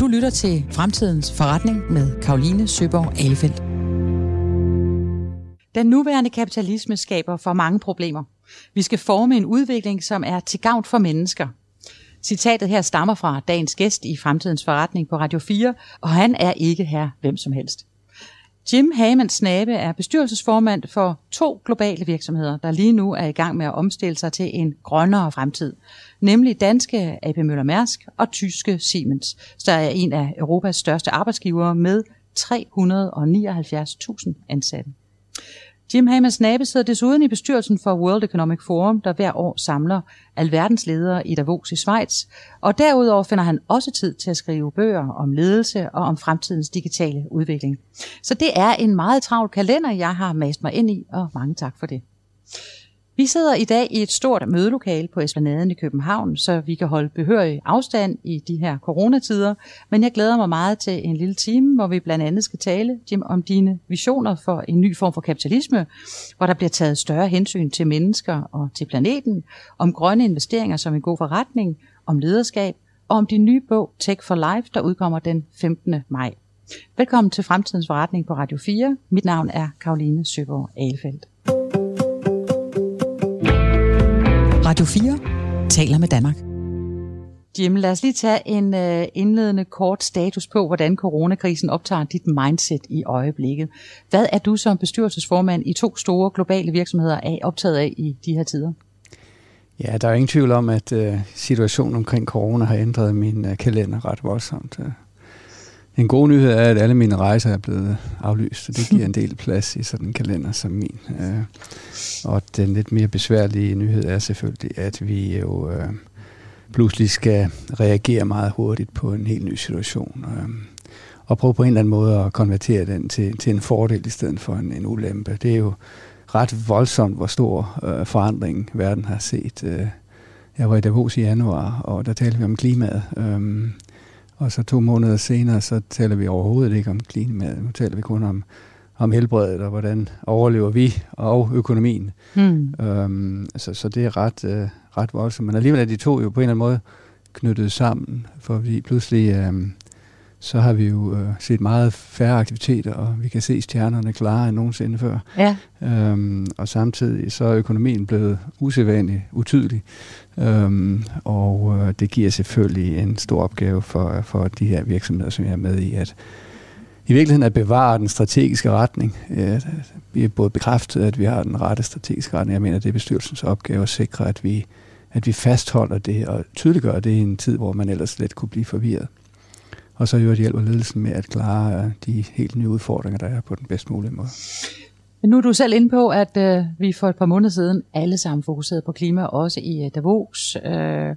Du lytter til Fremtidens Forretning med Karoline Søborg Alefeldt. Den nuværende kapitalisme skaber for mange problemer. Vi skal forme en udvikling, som er til gavn for mennesker. Citatet her stammer fra dagens gæst i Fremtidens Forretning på Radio 4, og han er ikke her hvem som helst. Jim Hammond Snabe er bestyrelsesformand for to globale virksomheder, der lige nu er i gang med at omstille sig til en grønnere fremtid, nemlig danske AP Møller Mærsk og tyske Siemens, der er en af Europas største arbejdsgivere med 379.000 ansatte. Jim Hamers Nabe sidder desuden i bestyrelsen for World Economic Forum, der hver år samler alverdens ledere i Davos i Schweiz, og derudover finder han også tid til at skrive bøger om ledelse og om fremtidens digitale udvikling. Så det er en meget travl kalender, jeg har mast mig ind i, og mange tak for det. Vi sidder i dag i et stort mødelokale på Esplanaden i København, så vi kan holde behørig afstand i de her coronatider. Men jeg glæder mig meget til en lille time, hvor vi blandt andet skal tale, Jim, om dine visioner for en ny form for kapitalisme, hvor der bliver taget større hensyn til mennesker og til planeten, om grønne investeringer som en god forretning, om lederskab og om din nye bog Tech for Life, der udkommer den 15. maj. Velkommen til Fremtidens Forretning på Radio 4. Mit navn er Karoline Søborg Alefeldt. Radio 4 taler med Danmark. Jim, lad os lige tage en uh, indledende kort status på, hvordan coronakrisen optager dit mindset i øjeblikket. Hvad er du som bestyrelsesformand i to store globale virksomheder af optaget af i de her tider? Ja, der er ingen tvivl om, at uh, situationen omkring corona har ændret min uh, kalender ret voldsomt. En god nyhed er, at alle mine rejser er blevet aflyst, så det giver en del plads i sådan en kalender som min. Øh, og den lidt mere besværlige nyhed er selvfølgelig, at vi jo øh, pludselig skal reagere meget hurtigt på en helt ny situation. Øh, og prøve på en eller anden måde at konvertere den til, til en fordel i stedet for en, en ulempe. Det er jo ret voldsomt, hvor stor øh, forandring verden har set. Øh, jeg var i Davos i januar, og der talte vi om klimaet. Øh, og så to måneder senere, så taler vi overhovedet ikke om klimaet. Nu taler vi kun om, om helbredet, og hvordan overlever vi, og økonomien. Mm. Øhm, så, så det er ret, øh, ret voldsomt. Men alligevel er de to jo på en eller anden måde knyttet sammen, for vi pludselig, øh, så har vi jo øh, set meget færre aktiviteter, og vi kan se stjernerne klarere end nogensinde før. Ja. Øhm, og samtidig så er økonomien blevet usædvanligt utydelig. Øhm, og øh, det giver selvfølgelig en stor opgave for, for de her virksomheder, som jeg er med i, at i virkeligheden at bevare den strategiske retning. Ja, vi er både bekræftet, at vi har den rette strategiske retning. Jeg mener, det er bestyrelsens opgave at sikre, at vi, at vi fastholder det og tydeliggør det i en tid, hvor man ellers let kunne blive forvirret. Og så jo hjælper ledelsen med at klare øh, de helt nye udfordringer, der er på den bedst mulige måde. Men nu er du selv inde på, at øh, vi for et par måneder siden alle sammen fokuserede på klima, også i øh, Davos. Øh,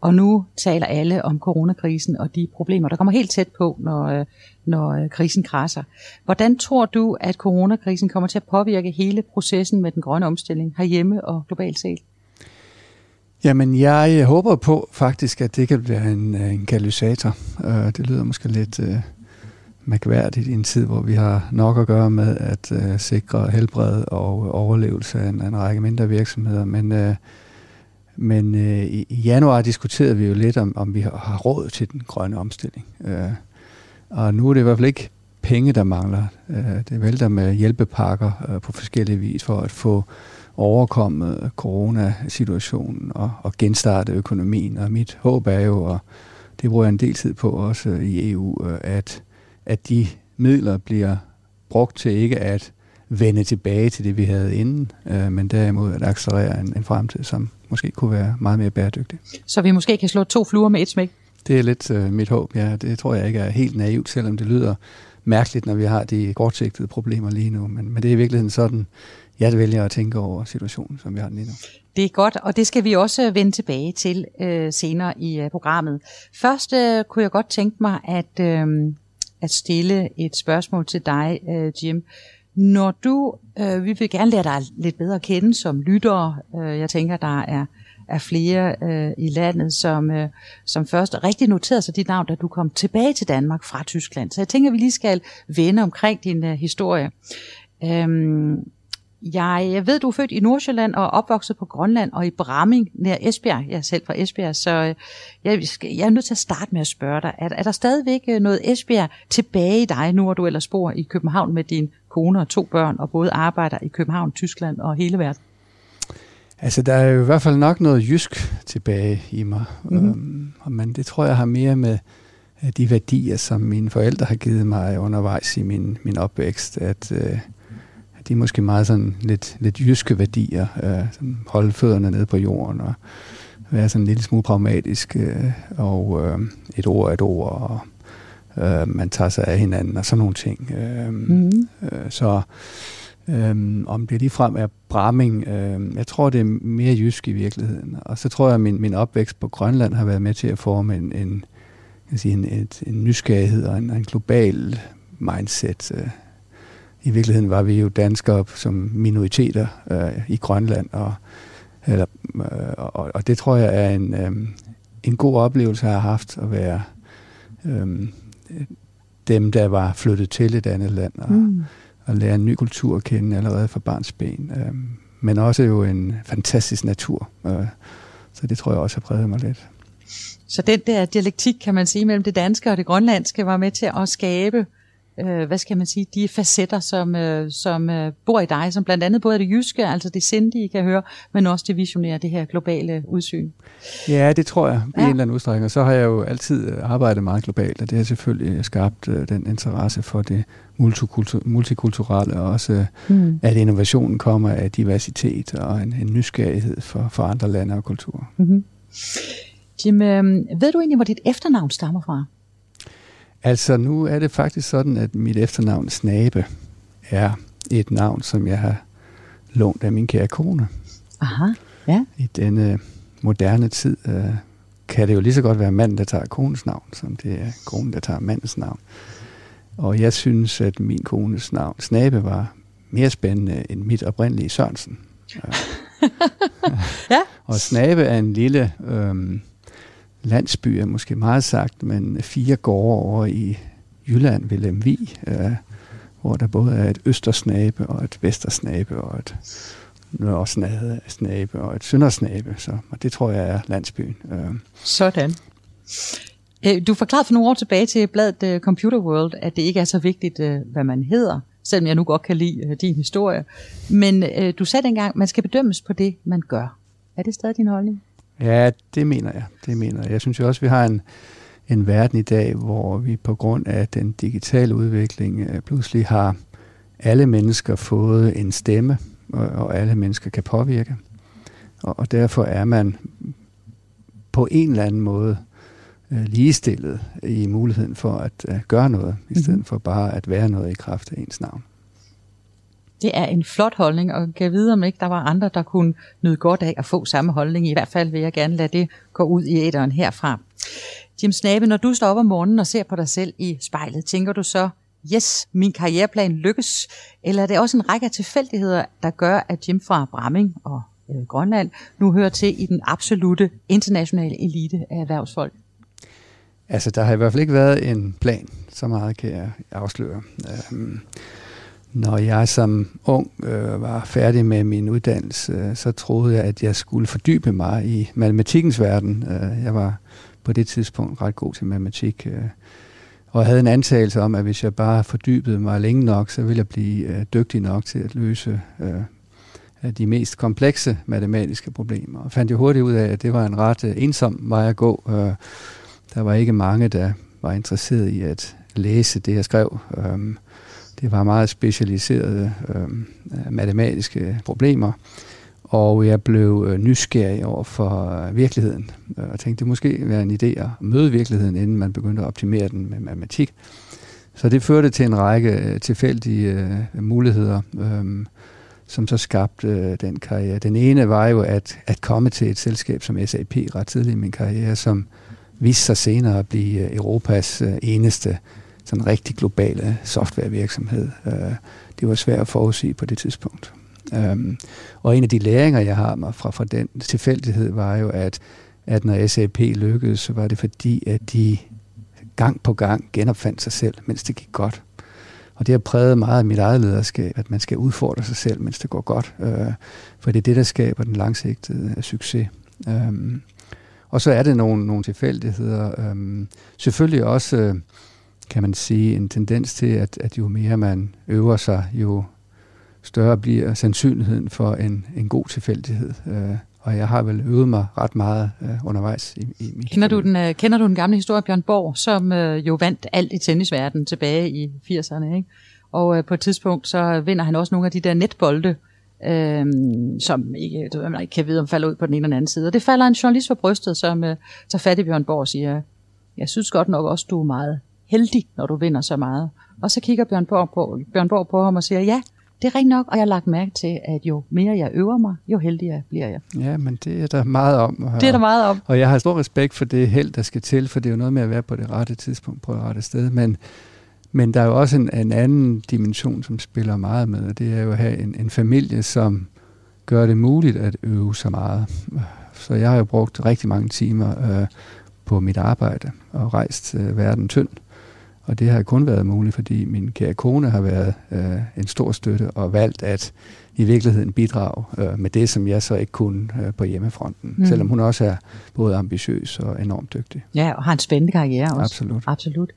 og nu taler alle om coronakrisen og de problemer, der kommer helt tæt på, når, øh, når øh, krisen krasser. Hvordan tror du, at coronakrisen kommer til at påvirke hele processen med den grønne omstilling herhjemme og globalt set? Jamen, jeg håber på faktisk, at det kan være en, øh, en katalysator. Uh, det lyder måske lidt... Øh, Mærkværdigt i en tid, hvor vi har nok at gøre med at øh, sikre helbred og overlevelse af en, af en række mindre virksomheder. Men, øh, men øh, i januar diskuterede vi jo lidt om, om vi har råd til den grønne omstilling. Øh, og nu er det i hvert fald ikke penge, der mangler. Øh, det vælter med hjælpepakker øh, på forskellige vis for at få overkommet coronasituationen og, og genstarte økonomien. Og mit håb er jo, og det bruger jeg en del tid på også i EU, øh, at at de midler bliver brugt til ikke at vende tilbage til det, vi havde inden, øh, men derimod at accelerere en, en fremtid, som måske kunne være meget mere bæredygtig. Så vi måske kan slå to fluer med et smæk? Det er lidt øh, mit håb, ja. Det tror jeg ikke er helt naivt, selvom det lyder mærkeligt, når vi har de kortsigtede problemer lige nu. Men, men det er i virkeligheden sådan, jeg vælger at tænke over situationen, som vi har den lige nu. Det er godt, og det skal vi også vende tilbage til øh, senere i øh, programmet. Først øh, kunne jeg godt tænke mig, at øh, at stille et spørgsmål til dig, øh, Jim. Når du, øh, vi vil gerne lære dig lidt bedre at kende som lytter. Øh, jeg tænker, der er, er flere øh, i landet, som, øh, som først rigtig noterede sig dit navn, da du kom tilbage til Danmark fra Tyskland. Så jeg tænker, vi lige skal vende omkring din øh, historie. Øhm, jeg ved, du er født i Nordsjælland og opvokset på Grønland og i Bramming nær Esbjerg. Jeg er selv fra Esbjerg, så øh, jeg, jeg er nødt til at starte med at spørge dig. Er, er der stadigvæk øh, noget Esbjerg tilbage i dig, nu hvor du ellers bor i København med din kone og to børn, og både arbejder i København, Tyskland og hele verden? Altså, der er jo i hvert fald nok noget jysk tilbage i mig. Mm-hmm. Um, men det tror jeg har mere med de værdier, som mine forældre har givet mig undervejs i min, min opvækst, at uh, de er måske meget sådan lidt, lidt jyske værdier, uh, sådan holde fødderne nede på jorden og være sådan en lille smule pragmatisk, uh, og uh, et ord er et ord, og uh, man tager sig af hinanden og sådan nogle ting. Uh, mm-hmm. uh, så Øhm, om det ligefrem er bramming, øhm, jeg tror, det er mere jysk i virkeligheden. Og så tror jeg, at min, min opvækst på Grønland har været med til at forme en, en, jeg sige, en, et, en nysgerrighed og en, en global mindset. Øh, I virkeligheden var vi jo danskere som minoriteter øh, i Grønland, og, eller, øh, og, og det tror jeg er en, øh, en god oplevelse, jeg har haft at være øh, dem, der var flyttet til et andet land. Og, mm at lære en ny kultur at kende allerede fra barns ben. Øh, men også jo en fantastisk natur. Øh, så det tror jeg også har præget mig lidt. Så den der dialektik, kan man sige, mellem det danske og det grønlandske, var med til at skabe øh, hvad skal man sige, de facetter, som, øh, som øh, bor i dig, som blandt andet både er det jyske, altså det sindige, kan høre, men også det visionære, det her globale udsyn. Ja, det tror jeg, i ja. en eller anden udstrækning. Og så har jeg jo altid øh, arbejdet meget globalt, og det har selvfølgelig skabt øh, den interesse for det multikultur- multikulturelle, og også mm. at innovationen kommer af diversitet og en, en nysgerrighed for, for andre lande og kulturer. Mm-hmm. Jim, øh, ved du egentlig, hvor dit efternavn stammer fra? Altså, nu er det faktisk sådan, at mit efternavn Snabe er et navn, som jeg har lånt af min kære kone. Aha, ja. I denne moderne tid øh, kan det jo lige så godt være manden, der tager konens navn, som det er konen, der tager mandens navn. Og jeg synes, at min kones navn, Snabe, var mere spændende end mit oprindelige Sørensen. ja. og Snabe er en lille øh, landsby er måske meget sagt, men fire gårde over i Jylland ved Lemvi, øh, hvor der både er et østersnabe og et vestersnabe og et nørresnabe og et søndersnabe. Så og det tror jeg er landsbyen. Øh. Sådan. Øh, du forklarede for nogle år tilbage til bladet øh, Computer World, at det ikke er så vigtigt, øh, hvad man hedder, selvom jeg nu godt kan lide din historie. Men du sagde dengang, at man skal bedømmes på det, man gør. Er det stadig din holdning? Ja, det mener jeg. Det mener jeg. Jeg synes jo også, at vi har en, en verden i dag, hvor vi på grund af den digitale udvikling øh, pludselig har alle mennesker fået en stemme, og, og alle mennesker kan påvirke. Og, og derfor er man på en eller anden måde øh, ligestillet i muligheden for at øh, gøre noget, i stedet mm-hmm. for bare at være noget i kraft af ens navn. Det er en flot holdning, og kan vide, om ikke der var andre, der kunne nyde godt af at få samme holdning. I hvert fald vil jeg gerne lade det gå ud i æderen herfra. Jim Snabe, når du står op om morgenen og ser på dig selv i spejlet, tænker du så, yes, min karriereplan lykkes? Eller er det også en række af tilfældigheder, der gør, at Jim fra Bramming og øh, Grønland nu hører til i den absolute internationale elite af erhvervsfolk? Altså, der har i hvert fald ikke været en plan, så meget kan jeg afsløre. Um, når jeg som ung øh, var færdig med min uddannelse, øh, så troede jeg, at jeg skulle fordybe mig i matematikkens verden. Øh, jeg var på det tidspunkt ret god til matematik, øh, og havde en antagelse om, at hvis jeg bare fordybede mig længe nok, så ville jeg blive øh, dygtig nok til at løse øh, de mest komplekse matematiske problemer. Og fandt jo hurtigt ud af, at det var en ret øh, ensom vej at gå. Øh, der var ikke mange, der var interesseret i at læse det, jeg skrev. Øh, det var meget specialiserede øh, matematiske problemer, og jeg blev øh, nysgerrig over for øh, virkeligheden, øh, og tænkte, det måske være en idé at møde virkeligheden, inden man begyndte at optimere den med matematik. Så det førte til en række tilfældige øh, muligheder, øh, som så skabte øh, den karriere. Den ene var jo at, at komme til et selskab som SAP ret tidligt i min karriere, som viste sig senere at blive Europas øh, eneste sådan rigtig globale øh, softwarevirksomhed. Øh, det var svært at forudsige på det tidspunkt. Um, og en af de læringer, jeg har mig fra, fra den tilfældighed, var jo, at, at når SAP lykkedes, så var det fordi, at de gang på gang genopfandt sig selv, mens det gik godt. Og det har præget meget af mit eget lederskab, at man skal udfordre sig selv, mens det går godt. Øh, for det er det, der skaber den langsigtede øh, succes. Øhm, og så er det nogle, nogle tilfældigheder. Øhm, selvfølgelig også, øh, kan man sige, en tendens til, at, at jo mere man øver sig, jo større bliver sandsynligheden for en, en god tilfældighed. Øh, og jeg har vel øvet mig ret meget øh, undervejs i, i mit kender du, den, øh, kender du den gamle historie Bjørn Borg, som øh, jo vandt alt i tennisverdenen tilbage i 80'erne, ikke? Og øh, på et tidspunkt, så vinder han også nogle af de der netbolde, øh, som ikke, du, man ikke kan vide, om falder ud på den ene eller anden side. Og det falder en journalist for brystet, som øh, tager fat i Bjørn Borg og siger, jeg synes godt nok også, du er meget heldig, når du vinder så meget. Og så kigger Bjørn Borg på, Bjørn Borg på ham og siger, ja, det er rigtigt nok, og jeg har lagt mærke til, at jo mere jeg øver mig, jo heldigere bliver jeg. Ja, men det er der meget om. Og, det er der meget om. Og jeg har stor respekt for det held, der skal til, for det er jo noget med at være på det rette tidspunkt, på det rette sted. Men, men der er jo også en, en anden dimension, som spiller meget med, og det er jo at have en, en familie, som gør det muligt at øve så meget. Så jeg har jo brugt rigtig mange timer øh, på mit arbejde og rejst øh, verden tynd. Og det har kun været muligt, fordi min kære kone har været øh, en stor støtte og valgt at i virkeligheden bidrage øh, med det, som jeg så ikke kunne øh, på hjemmefronten. Mm. Selvom hun også er både ambitiøs og enormt dygtig. Ja, og har en spændende karriere også. Absolut. Absolut.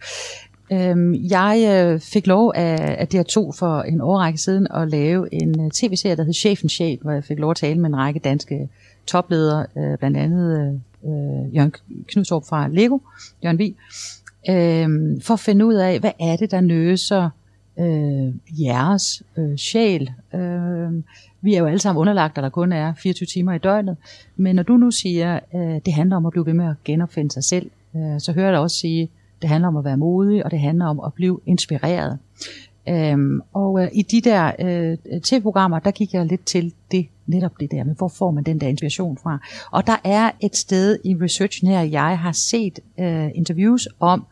Øhm, jeg øh, fik lov af, af DR2 for en årrække siden at lave en øh, tv-serie, der hed Chefen Chef, hvor jeg fik lov at tale med en række danske topledere, øh, blandt andet Jørgen Knudstorp fra Lego, Jørgen Vig, øh, for at finde ud af, hvad er det, der nøser øh, jeres øh, sjæl. Øh, vi er jo alle sammen underlagt, at der kun er 24 timer i døgnet, men når du nu siger, øh, det handler om at blive ved med at genopfinde sig selv, øh, så hører jeg dig også sige, det handler om at være modig, og det handler om at blive inspireret. Øhm, og øh, i de der øh, tv-programmer, der gik jeg lidt til det, netop det der med, hvor får man den der inspiration fra. Og der er et sted i researchen her, jeg har set øh, interviews om,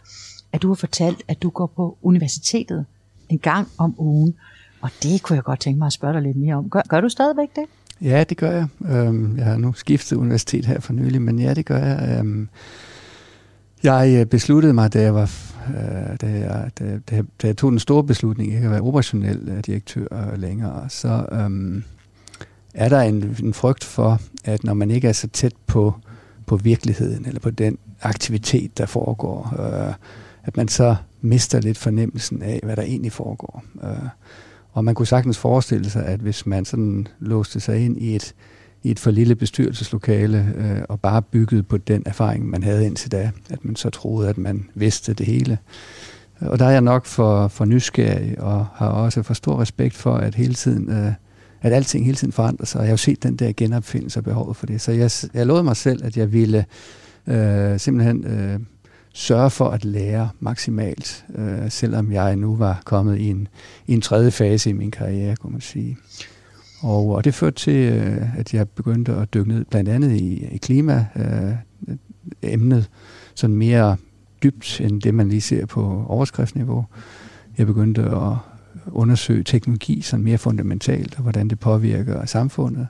at du har fortalt, at du går på universitetet en gang om ugen. Og det kunne jeg godt tænke mig at spørge dig lidt mere om. Gør, gør du stadigvæk det? Ja, det gør jeg. Øhm, jeg har nu skiftet universitet her for nylig, men ja, det gør jeg. Øhm, jeg øh, besluttede mig, da jeg, var, øh, da, jeg, da, da, da jeg tog den store beslutning ikke at være operationel øh, direktør længere, så øhm, er der en, en frygt for, at når man ikke er så tæt på, på virkeligheden, eller på den aktivitet, der foregår, øh, at man så mister lidt fornemmelsen af, hvad der egentlig foregår. Øh, og man kunne sagtens forestille sig, at hvis man sådan låste sig ind i et, i et for lille bestyrelseslokale øh, og bare byggede på den erfaring, man havde indtil da, at man så troede, at man vidste det hele. Og der er jeg nok for, for nysgerrig og har også for stor respekt for, at hele tiden, øh, at alting hele tiden forandrer sig. Og jeg har jo set den der genopfindelse og behovet for det. Så jeg, jeg lovede mig selv, at jeg ville øh, simpelthen øh, sørge for at lære maksimalt, øh, selvom jeg nu var kommet i en, i en tredje fase i min karriere, kunne man sige. Og, og det førte til, øh, at jeg begyndte at dykke ned blandt andet i, i klimaemnet, øh, sådan mere dybt end det, man lige ser på overskriftsniveau. Jeg begyndte at undersøge teknologi sådan mere fundamentalt, og hvordan det påvirker samfundet.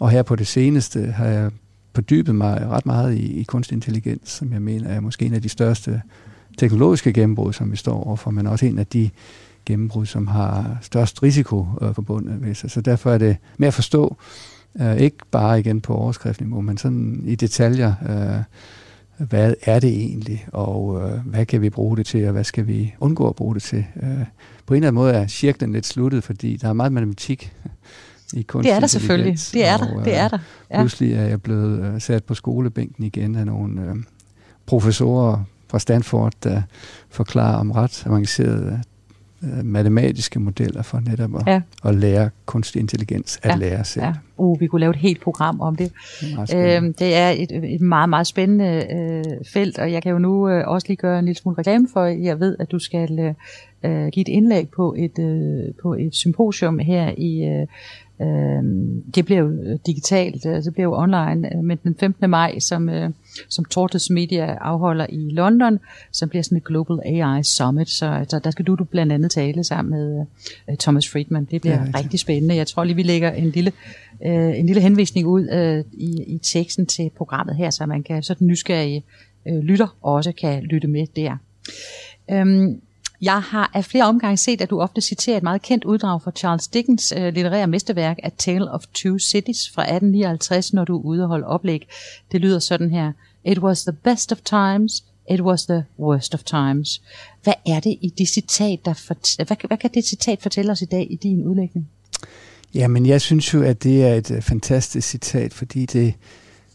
Og her på det seneste har jeg fordybet mig ret meget i, i kunstig intelligens, som jeg mener er måske en af de største teknologiske gennembrud, som vi står overfor, men også en af de gennembrud, som har størst risiko øh, forbundet med sig. Så derfor er det med at forstå, øh, ikke bare igen på overskriftniveau, men sådan i detaljer, øh, hvad er det egentlig, og øh, hvad kan vi bruge det til, og hvad skal vi undgå at bruge det til. Øh, på en eller anden måde er cirklen lidt sluttet, fordi der er meget matematik i kunstig Det er der selvfølgelig. Det er der. det er øh, der. Ja. Pludselig er jeg blevet uh, sat på skolebænken igen af nogle uh, professorer fra Stanford, der forklarer om ret avancerede uh, matematiske modeller for netop at, ja. at lære kunstig intelligens at ja. lære selv. Ja. Uh, vi kunne lave et helt program om det. Det er, øhm, det er et, et meget, meget spændende øh, felt, og jeg kan jo nu øh, også lige gøre en lille smule reklame for, jeg ved, at du skal øh, give et indlæg på et, øh, på et symposium her i øh, Øh, det bliver jo digitalt, det bliver jo online, øh, men den 15. maj, som, øh, som Tortoise Media afholder i London, så bliver sådan et Global AI Summit, så, så der skal du, du blandt andet tale sammen med øh, Thomas Friedman. Det bliver ja, rigtig spændende. Jeg tror lige, vi lægger en lille, øh, en lille henvisning ud øh, i, i teksten til programmet her, så man kan, så den nysgerrige øh, lytter også kan lytte med der. Øhm, jeg har af flere omgange set, at du ofte citerer et meget kendt uddrag fra Charles Dickens øh, litterære mesterværk A Tale of Two Cities fra 1859, når du er ude og holde oplæg. Det lyder sådan her. It was the best of times, it was the worst of times. Hvad er det i det citat, der fort- hvad, hvad kan det citat fortælle os i dag i din udlægning? Jamen, jeg synes jo, at det er et øh, fantastisk citat, fordi det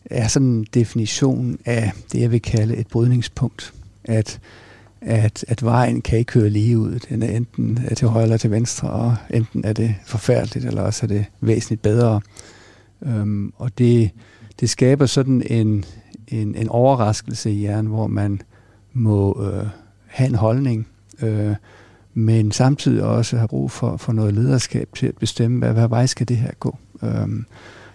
er sådan en definition af det, jeg vil kalde et brydningspunkt. At at, at vejen kan ikke køre lige ud. Den er enten øh, til højre eller til venstre, og enten er det forfærdeligt, eller også er det væsentligt bedre. Øhm, og det, det skaber sådan en, en, en overraskelse i hjernen, hvor man må øh, have en holdning, øh, men samtidig også have brug for, for noget lederskab til at bestemme, hvad, hvad vej skal det her gå. Øhm,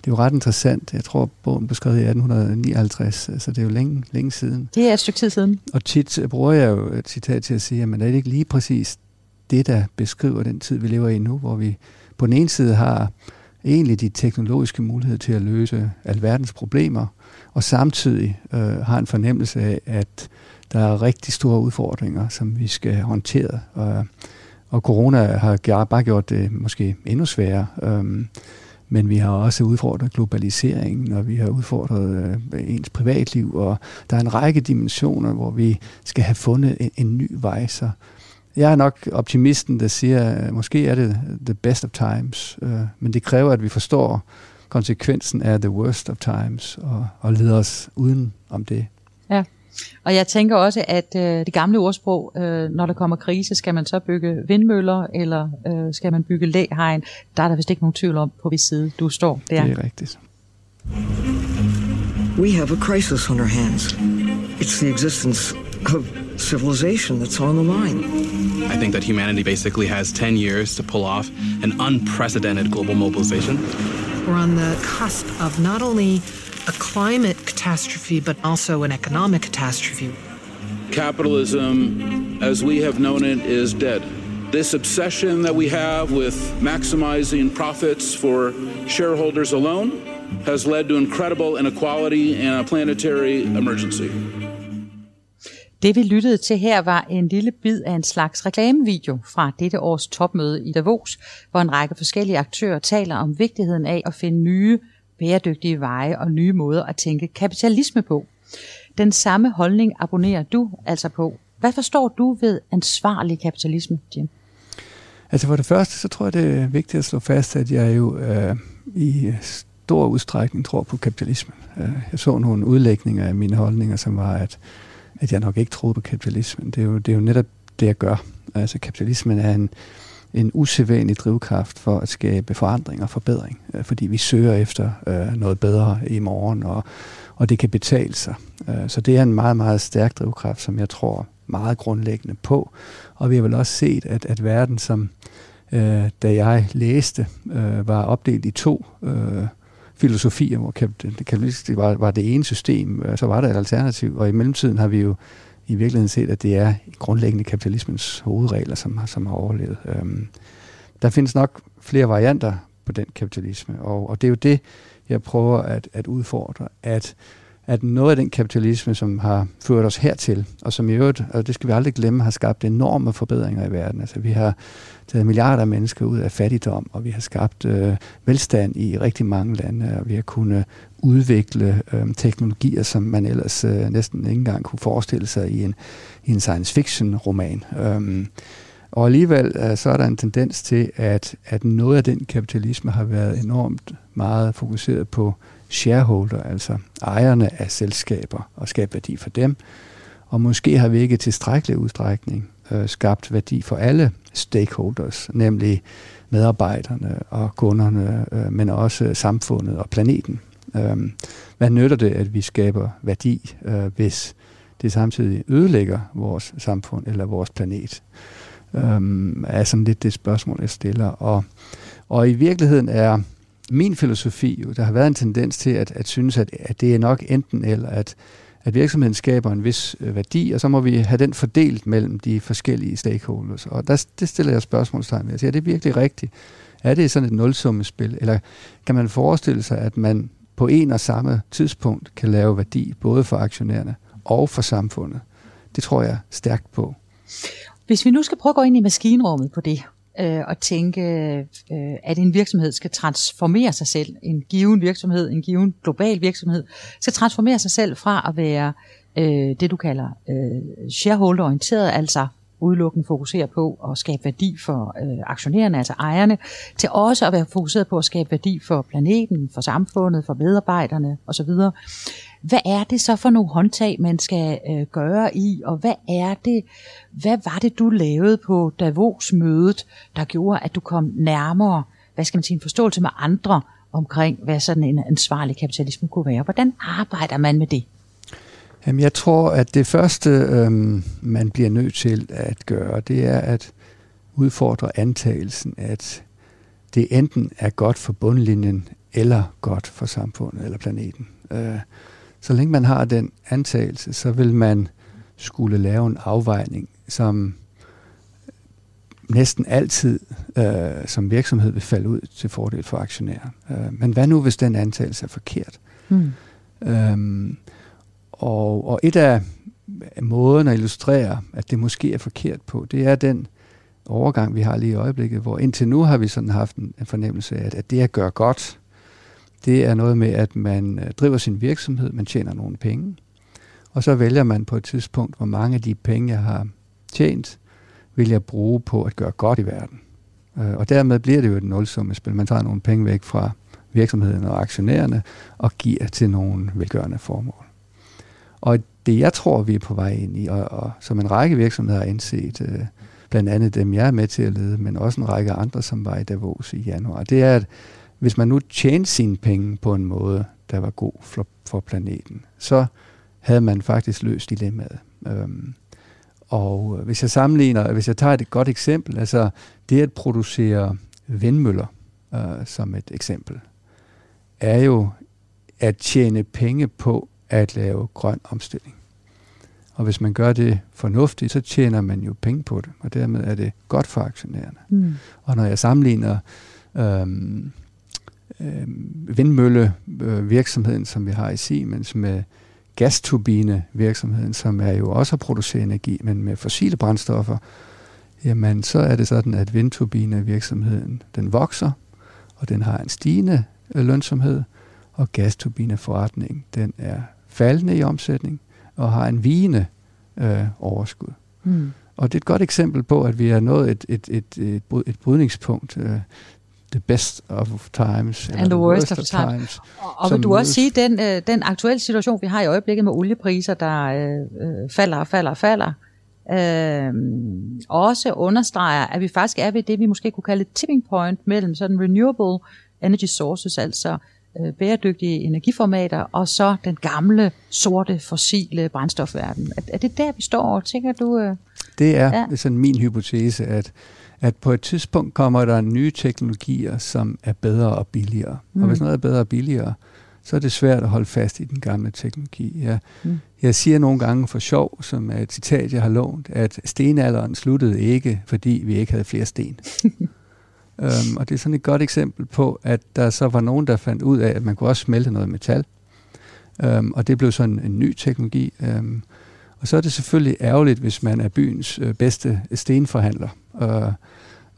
det er jo ret interessant. Jeg tror, bogen blev skrevet i 1859, så det er jo længe, længe siden. Det er et stykke tid siden. Og tit bruger jeg jo et citat til at sige, at er det ikke lige præcis det, der beskriver den tid, vi lever i nu, hvor vi på den ene side har egentlig de teknologiske muligheder til at løse alverdens problemer, og samtidig øh, har en fornemmelse af, at der er rigtig store udfordringer, som vi skal håndtere. Og, og corona har bare gjort det måske endnu sværere. Øh, men vi har også udfordret globaliseringen, og vi har udfordret øh, ens privatliv, og der er en række dimensioner, hvor vi skal have fundet en, en ny vej. Så jeg er nok optimisten, der siger, at måske er det the best of times, øh, men det kræver, at vi forstår konsekvensen af the worst of times, og, og leder os uden om det. Ja. Og jeg tænker også, at øh, det gamle ordsprog, øh, når der kommer krise, skal man så bygge vindmøller, eller øh, skal man bygge læhegn? Der er der vist ikke nogen tvivl om, på hvis side du står der. Det er rigtigt. We have a crisis on our hands. It's the existence of civilization that's on the line. I think that humanity basically has 10 years to pull off an unprecedented global mobilization. We're on the cusp of not only a climate catastrophe, but also an economic catastrophe. Capitalism, as we have known it, is dead. This obsession that we have with maximizing profits for shareholders alone has led to incredible inequality and a planetary emergency. Det vi lyttede til her var en lille bid af en slags reklamevideo fra dette års topmøde i Davos, hvor en række forskellige aktører taler om vigtigheden af at finde nye bæredygtige veje og nye måder at tænke kapitalisme på. Den samme holdning abonnerer du altså på. Hvad forstår du ved ansvarlig kapitalisme, Jim? Altså for det første, så tror jeg, det er vigtigt at slå fast, at jeg jo øh, i stor udstrækning tror på kapitalismen. Øh, jeg så nogle udlægninger af mine holdninger, som var, at, at jeg nok ikke troede på kapitalismen. Det er jo, det er jo netop det, jeg gør. Altså kapitalismen er en, en usædvanlig drivkraft for at skabe forandring og forbedring, øh, fordi vi søger efter øh, noget bedre i morgen, og, og det kan betale sig. Øh, så det er en meget, meget stærk drivkraft, som jeg tror meget grundlæggende på. Og vi har vel også set, at, at verden, som øh, da jeg læste, øh, var opdelt i to øh, filosofier, hvor kapitalistisk var, var det ene system, øh, så var der et alternativ, og i mellemtiden har vi jo i virkeligheden set, at det er grundlæggende kapitalismens hovedregler, som, som har overlevet. Øhm, der findes nok flere varianter på den kapitalisme, og, og det er jo det, jeg prøver at, at udfordre, at, at noget af den kapitalisme, som har ført os hertil, og som i øvrigt, og det skal vi aldrig glemme, har skabt enorme forbedringer i verden. Altså vi har taget milliarder af mennesker ud af fattigdom, og vi har skabt øh, velstand i rigtig mange lande, og vi har kunnet udvikle øh, teknologier, som man ellers øh, næsten ikke engang kunne forestille sig i en, i en science fiction roman. Øh, og alligevel øh, så er der en tendens til, at, at noget af den kapitalisme har været enormt meget fokuseret på shareholder, altså ejerne af selskaber, og skabe værdi for dem. Og måske har vi ikke i tilstrækkelig udstrækning øh, skabt værdi for alle stakeholders, nemlig medarbejderne og kunderne, øh, men også samfundet og planeten. Øh, hvad nytter det, at vi skaber værdi, øh, hvis det samtidig ødelægger vores samfund eller vores planet? Øh, er sådan lidt det spørgsmål, jeg stiller. Og, og i virkeligheden er min filosofi, jo, der har været en tendens til at, at synes, at, at det er nok enten eller, at at virksomheden skaber en vis øh, værdi, og så må vi have den fordelt mellem de forskellige stakeholders. Og der, det stiller jeg spørgsmålstegn ved. Jeg siger, er det virkelig rigtigt? Er det sådan et nulsummespil? Eller kan man forestille sig, at man på en og samme tidspunkt kan lave værdi, både for aktionærerne og for samfundet? Det tror jeg stærkt på. Hvis vi nu skal prøve at gå ind i maskinrummet på det, øh, og tænke, øh, at en virksomhed skal transformere sig selv, en given virksomhed, en given global virksomhed, skal transformere sig selv fra at være øh, det, du kalder øh, shareholder-orienteret, altså udelukkende fokusere på at skabe værdi for øh, aktionærerne, altså ejerne, til også at være fokuseret på at skabe værdi for planeten, for samfundet, for medarbejderne osv. Hvad er det så for nogle håndtag, man skal øh, gøre i, og hvad er det, hvad var det, du lavede på Davos-mødet, der gjorde, at du kom nærmere, hvad skal man sige, en forståelse med andre omkring, hvad sådan en ansvarlig kapitalisme kunne være? Hvordan arbejder man med det? Jamen, jeg tror, at det første, øhm, man bliver nødt til at gøre, det er at udfordre antagelsen, at det enten er godt for bundlinjen, eller godt for samfundet eller planeten. Øh, så længe man har den antagelse, så vil man skulle lave en afvejning, som næsten altid øh, som virksomhed vil falde ud til fordel for aktionærer. Øh, men hvad nu, hvis den antagelse er forkert? Mm. Øhm, og, og et af måden at illustrere, at det måske er forkert på, det er den overgang, vi har lige i øjeblikket, hvor indtil nu har vi sådan haft en, fornemmelse af, at, at det at gøre godt, det er noget med, at man øh, driver sin virksomhed, man tjener nogle penge, og så vælger man på et tidspunkt, hvor mange af de penge, jeg har tjent, vil jeg bruge på at gøre godt i verden. Øh, og dermed bliver det jo et nulsummespil. Man tager nogle penge væk fra virksomheden og aktionærerne og giver til nogle velgørende formål. Og det jeg tror, vi er på vej ind i, og, og som en række virksomheder har indset, øh, blandt andet dem, jeg er med til at lede, men også en række andre, som var i Davos i januar, det er, at hvis man nu tjente sine penge på en måde, der var god for, for planeten, så havde man faktisk løst dilemmaet. Øhm, og hvis jeg sammenligner, hvis jeg tager et godt eksempel, altså det at producere vindmøller øh, som et eksempel, er jo at tjene penge på at lave grøn omstilling. Og hvis man gør det fornuftigt, så tjener man jo penge på det, og dermed er det godt for aktionærerne. Mm. Og når jeg sammenligner øhm, øhm, vindmøllevirksomheden, som vi har i Siemens, med gasturbine-virksomheden, som er jo også at producere energi, men med fossile brændstoffer, jamen så er det sådan, at vindturbine-virksomheden, den vokser, og den har en stigende lønsomhed, og gasturbineforretning, den er faldende i omsætning og har en vigende øh, overskud. Mm. Og det er et godt eksempel på, at vi er nået et, et, et, et, et brydningspunkt. Øh, the best of times. And the worst, worst of, times. times og, og vil du også sige, den, øh, den aktuelle situation, vi har i øjeblikket med oliepriser, der øh, øh, falder og falder og falder, øh, også understreger, at vi faktisk er ved det, vi måske kunne kalde et tipping point mellem sådan renewable energy sources, altså øh, bæredygtige energiformater, og så den gamle, sorte, fossile brændstofverden. Er, er det der, vi står, tænker du? Øh? Det er, ja. det er sådan min hypotese, at, at på et tidspunkt kommer der nye teknologier, som er bedre og billigere. Mm. Og hvis noget er bedre og billigere, så er det svært at holde fast i den gamle teknologi. Jeg, mm. jeg siger nogle gange for sjov, som er et citat, jeg har lånt, at stenalderen sluttede ikke, fordi vi ikke havde flere sten. Øhm, og det er sådan et godt eksempel på, at der så var nogen, der fandt ud af, at man kunne også smelte noget metal. Øhm, og det blev sådan en ny teknologi. Øhm, og så er det selvfølgelig ærgerligt, hvis man er byens øh, bedste stenforhandler. Øh,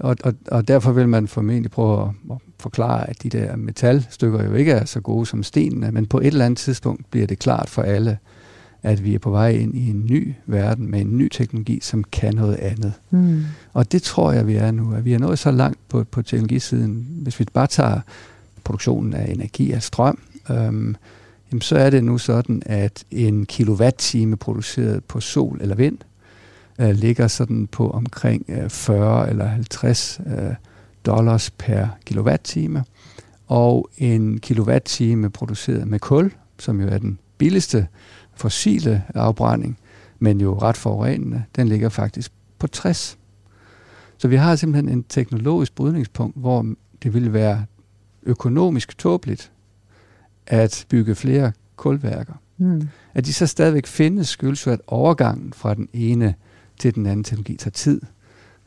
og, og, og derfor vil man formentlig prøve at, at forklare, at de der metalstykker jo ikke er så gode som stenene, men på et eller andet tidspunkt bliver det klart for alle, at vi er på vej ind i en ny verden med en ny teknologi, som kan noget andet. Mm. Og det tror jeg, vi er nu. At vi er nået så langt på, på teknologisiden. Hvis vi bare tager produktionen af energi af strøm, øhm, jamen så er det nu sådan, at en kilowatt-time produceret på sol eller vind øh, ligger sådan på omkring øh, 40 eller 50 øh, dollars per kilowatt-time. Og en kilowatt-time produceret med kul, som jo er den billigste fossile afbrænding, men jo ret forurenende, den ligger faktisk på 60. Så vi har simpelthen en teknologisk brydningspunkt, hvor det ville være økonomisk tåbeligt at bygge flere kulværker. Mm. At de så stadigvæk findes, skyldes jo, at overgangen fra den ene til den anden teknologi tager tid.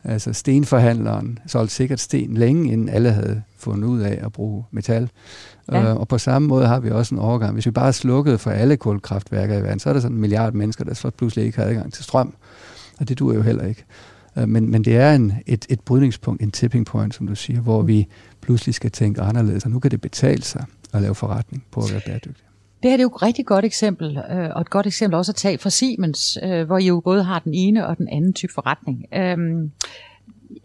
Altså stenforhandleren solgte sikkert sten længe, inden alle havde fundet ud af at bruge metal. Ja. Øh, og på samme måde har vi også en overgang. Hvis vi bare slukkede for alle kulkraftværker i verden, så er der sådan en milliard mennesker, der så pludselig ikke har adgang til strøm. Og det duer jo heller ikke. Øh, men, men det er en, et, et brydningspunkt, en tipping point, som du siger, hvor vi pludselig skal tænke anderledes, og nu kan det betale sig at lave forretning på at være bæredygtig. Det her det er jo et rigtig godt eksempel, øh, og et godt eksempel også at tage fra Siemens, øh, hvor I jo både har den ene og den anden type forretning. Øhm,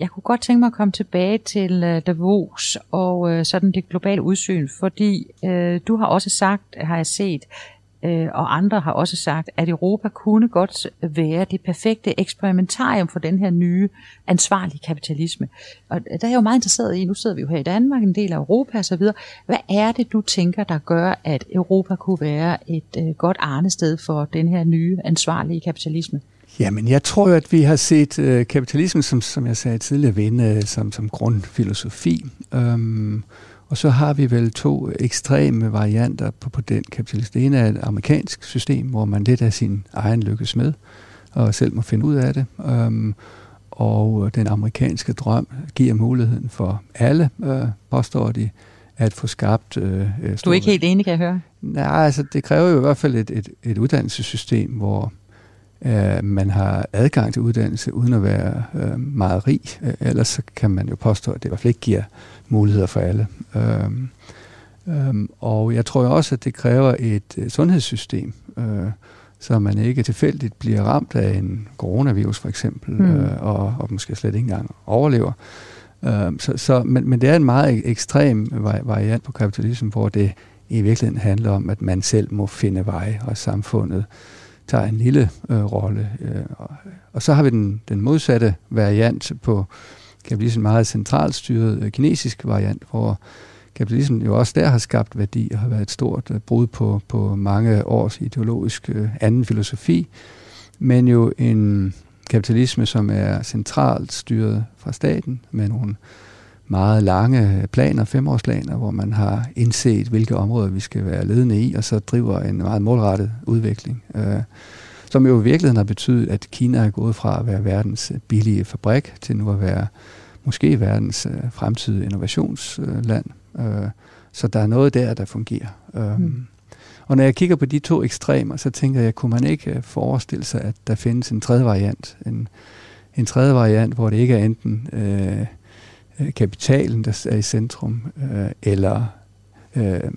jeg kunne godt tænke mig at komme tilbage til øh, Davos og øh, sådan det globale udsyn, fordi øh, du har også sagt, har jeg set, øh, og andre har også sagt, at Europa kunne godt være det perfekte eksperimentarium for den her nye ansvarlige kapitalisme. Og der er jeg jo meget interesseret i, nu sidder vi jo her i Danmark, en del af Europa osv. Hvad er det, du tænker, der gør, at Europa kunne være et øh, godt arnested for den her nye ansvarlige kapitalisme? Jamen, jeg tror jo, at vi har set øh, kapitalismen, som, som jeg sagde tidligere, vinde øh, som, som grundfilosofi. Øhm, og så har vi vel to ekstreme varianter på, på den kapitalisme. Det ene er et amerikansk system, hvor man lidt af sin egen lykkes med, og selv må finde ud af det. Øhm, og den amerikanske drøm giver muligheden for alle, øh, påstår de, at få skabt... Øh, du er ikke helt enig, kan jeg høre? Nej, altså det kræver jo i hvert fald et, et, et uddannelsessystem, hvor øh, man har adgang til uddannelse uden at være øh, meget rig. Øh, ellers så kan man jo påstå, at det i hvert fald ikke giver muligheder for alle. Øhm, øhm, og jeg tror også, at det kræver et øh, sundhedssystem, øh, så man ikke tilfældigt bliver ramt af en coronavirus for eksempel, mm. øh, og, og måske slet ikke engang overlever. Øhm, så, så, men, men det er en meget ekstrem variant på kapitalismen, hvor det i virkeligheden handler om, at man selv må finde vej, og samfundet tager en lille øh, rolle. Øh, og, og så har vi den, den modsatte variant på kapitalismen meget centralstyret øh, kinesisk variant, hvor kapitalismen jo også der har skabt værdi og har været et stort øh, brud på, på mange års ideologisk øh, anden filosofi, men jo en kapitalisme, som er centralt styret fra staten med nogle meget lange planer, femårsplaner, hvor man har indset, hvilke områder vi skal være ledende i, og så driver en meget målrettet udvikling. Øh, som jo i virkeligheden har betydet, at Kina er gået fra at være verdens billige fabrik til nu at være måske verdens øh, fremtidige innovationsland. Øh, så der er noget der, der fungerer. Øh, mm. Og når jeg kigger på de to ekstremer, så tænker jeg, kunne man ikke øh, forestille sig, at der findes en tredje variant. En, en tredje variant, hvor det ikke er enten øh, øh Øh, kapitalen, der er i centrum, øh, eller øh,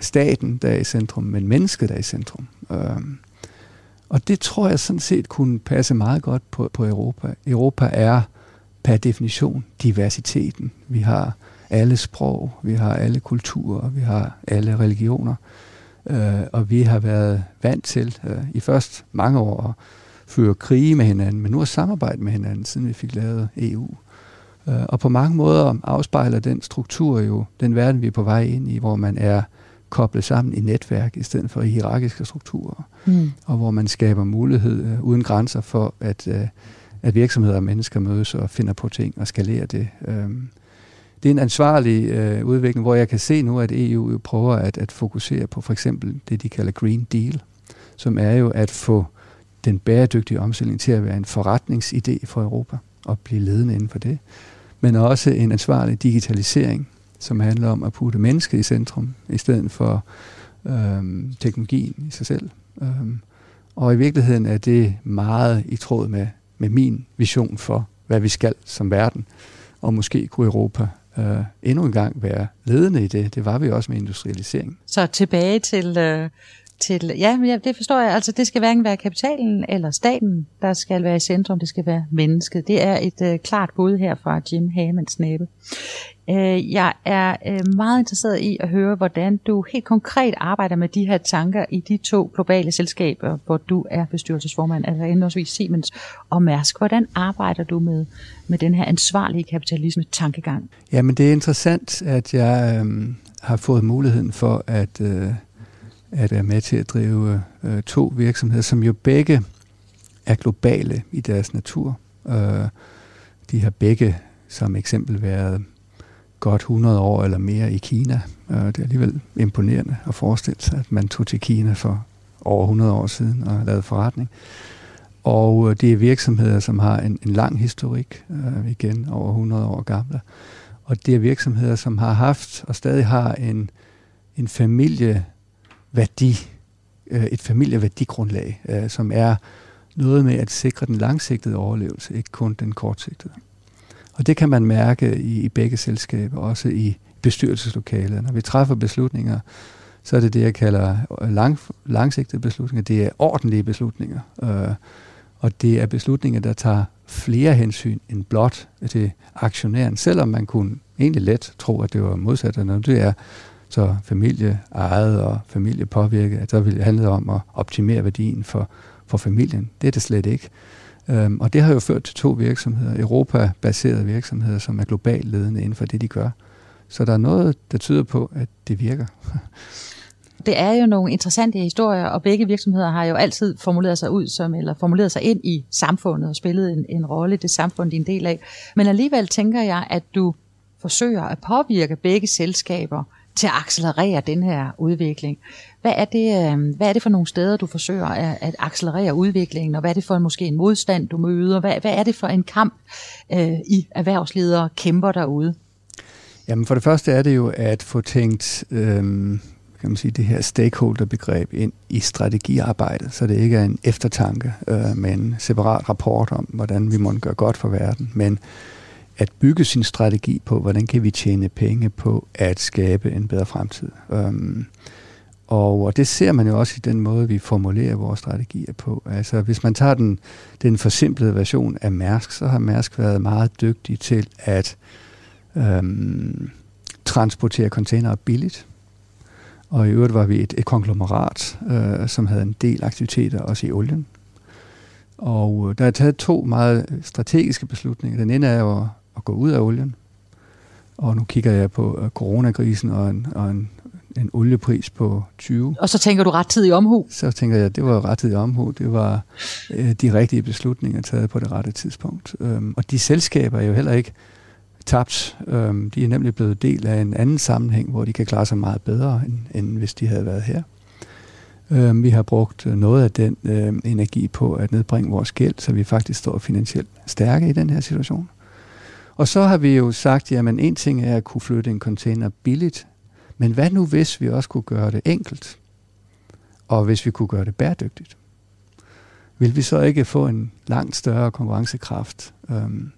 staten, der er i centrum, men mennesket, der er i centrum. Øh, og det tror jeg sådan set kunne passe meget godt på, på Europa. Europa er per definition diversiteten. Vi har alle sprog, vi har alle kulturer, vi har alle religioner, øh, og vi har været vant til øh, i først mange år at føre krige med hinanden, men nu at samarbejde med hinanden, siden vi fik lavet EU. Øh, og på mange måder afspejler den struktur jo den verden, vi er på vej ind i, hvor man er koblet sammen i netværk i stedet for i hierarkiske strukturer, mm. og hvor man skaber mulighed øh, uden grænser for, at, øh, at virksomheder og mennesker mødes og finder på ting og skalerer det. Øh, det er en ansvarlig øh, udvikling, hvor jeg kan se nu, at EU jo prøver at, at fokusere på for eksempel det, de kalder Green Deal, som er jo at få den bæredygtige omstilling til at være en forretningsidé for Europa og blive ledende inden for det. Men også en ansvarlig digitalisering, som handler om at putte mennesket i centrum, i stedet for øhm, teknologien i sig selv. Øhm, og i virkeligheden er det meget i tråd med, med min vision for, hvad vi skal som verden. Og måske kunne Europa øh, endnu en gang være ledende i det. Det var vi også med industrialisering. Så tilbage til, øh, til ja, ja, det forstår jeg. Altså, det skal hverken være kapitalen eller staten, der skal være i centrum. Det skal være mennesket. Det er et øh, klart bud her fra Jim Hammonds næbe. Øh, jeg er øh, meget interesseret i at høre, hvordan du helt konkret arbejder med de her tanker i de to globale selskaber, hvor du er bestyrelsesformand, altså henholdsvis Siemens og Mærsk. Hvordan arbejder du med, med den her ansvarlige kapitalisme tankegang? Jamen det er interessant, at jeg øh, har fået muligheden for at, øh, at være med til at drive øh, to virksomheder, som jo begge er globale i deres natur. Øh, de har begge som eksempel været godt 100 år eller mere i Kina. Øh, det er alligevel imponerende at forestille sig, at man tog til Kina for over 100 år siden og lavede forretning. Og øh, det er virksomheder, som har en, en lang historik, øh, igen over 100 år gamle. Og det er virksomheder, som har haft og stadig har en, en familie værdi, øh, et familieværdigrundlag, øh, som er noget med at sikre den langsigtede overlevelse, ikke kun den kortsigtede. Og det kan man mærke i, i begge selskaber, også i bestyrelseslokalet. Når vi træffer beslutninger, så er det det, jeg kalder øh, lang, langsigtede beslutninger. Det er ordentlige beslutninger. Øh, og det er beslutninger, der tager flere hensyn end blot til aktionæren, selvom man kunne egentlig let tro, at det var modsat. Når det er så familie ejet og familie påvirket, at så vil det handle om at optimere værdien for, for familien. Det er det slet ikke. Øhm, og det har jo ført til to virksomheder, Europa-baserede virksomheder, som er globalt ledende inden for det, de gør. Så der er noget, der tyder på, at det virker. Det er jo nogle interessante historier, og begge virksomheder har jo altid formuleret sig ud som, eller formuleret sig ind i samfundet og spillet en, en rolle i det samfund, de er en del af. Men alligevel tænker jeg, at du forsøger at påvirke begge selskaber til at accelerere den her udvikling. Hvad er det, øh, hvad er det for nogle steder, du forsøger at, at accelerere udviklingen, og hvad er det for måske en modstand, du møder? Hvad, hvad er det for en kamp, øh, I erhvervsledere kæmper derude? Jamen for det første er det jo at få tænkt øh, kan man sige, det her stakeholder-begreb ind i strategiarbejdet, så det ikke er en eftertanke øh, med en separat rapport om, hvordan vi må gøre godt for verden, men at bygge sin strategi på, hvordan kan vi tjene penge på at skabe en bedre fremtid. Um, og det ser man jo også i den måde, vi formulerer vores strategier på. Altså, hvis man tager den, den forsimplede version af Mærsk, så har Mærsk været meget dygtig til at øhm, transportere containere billigt. Og i øvrigt var vi et, et konglomerat, øh, som havde en del aktiviteter også i olien. Og øh, der er taget to meget strategiske beslutninger. Den ene er jo at, gå ud af olien. Og nu kigger jeg på uh, coronakrisen og en, og en, en oliepris på 20. Og så tænker du rettidig omhu? Så tænker jeg, at det var rettidig omhu. Det var uh, de rigtige beslutninger taget på det rette tidspunkt. Um, og de selskaber er jo heller ikke tabt. Um, de er nemlig blevet del af en anden sammenhæng, hvor de kan klare sig meget bedre, end, end hvis de havde været her. Um, vi har brugt noget af den um, energi på at nedbringe vores gæld, så vi faktisk står finansielt stærke i den her situation. Og så har vi jo sagt, jamen en ting er at kunne flytte en container billigt, men hvad nu hvis vi også kunne gøre det enkelt? Og hvis vi kunne gøre det bæredygtigt? Vil vi så ikke få en langt større konkurrencekraft? Øhm,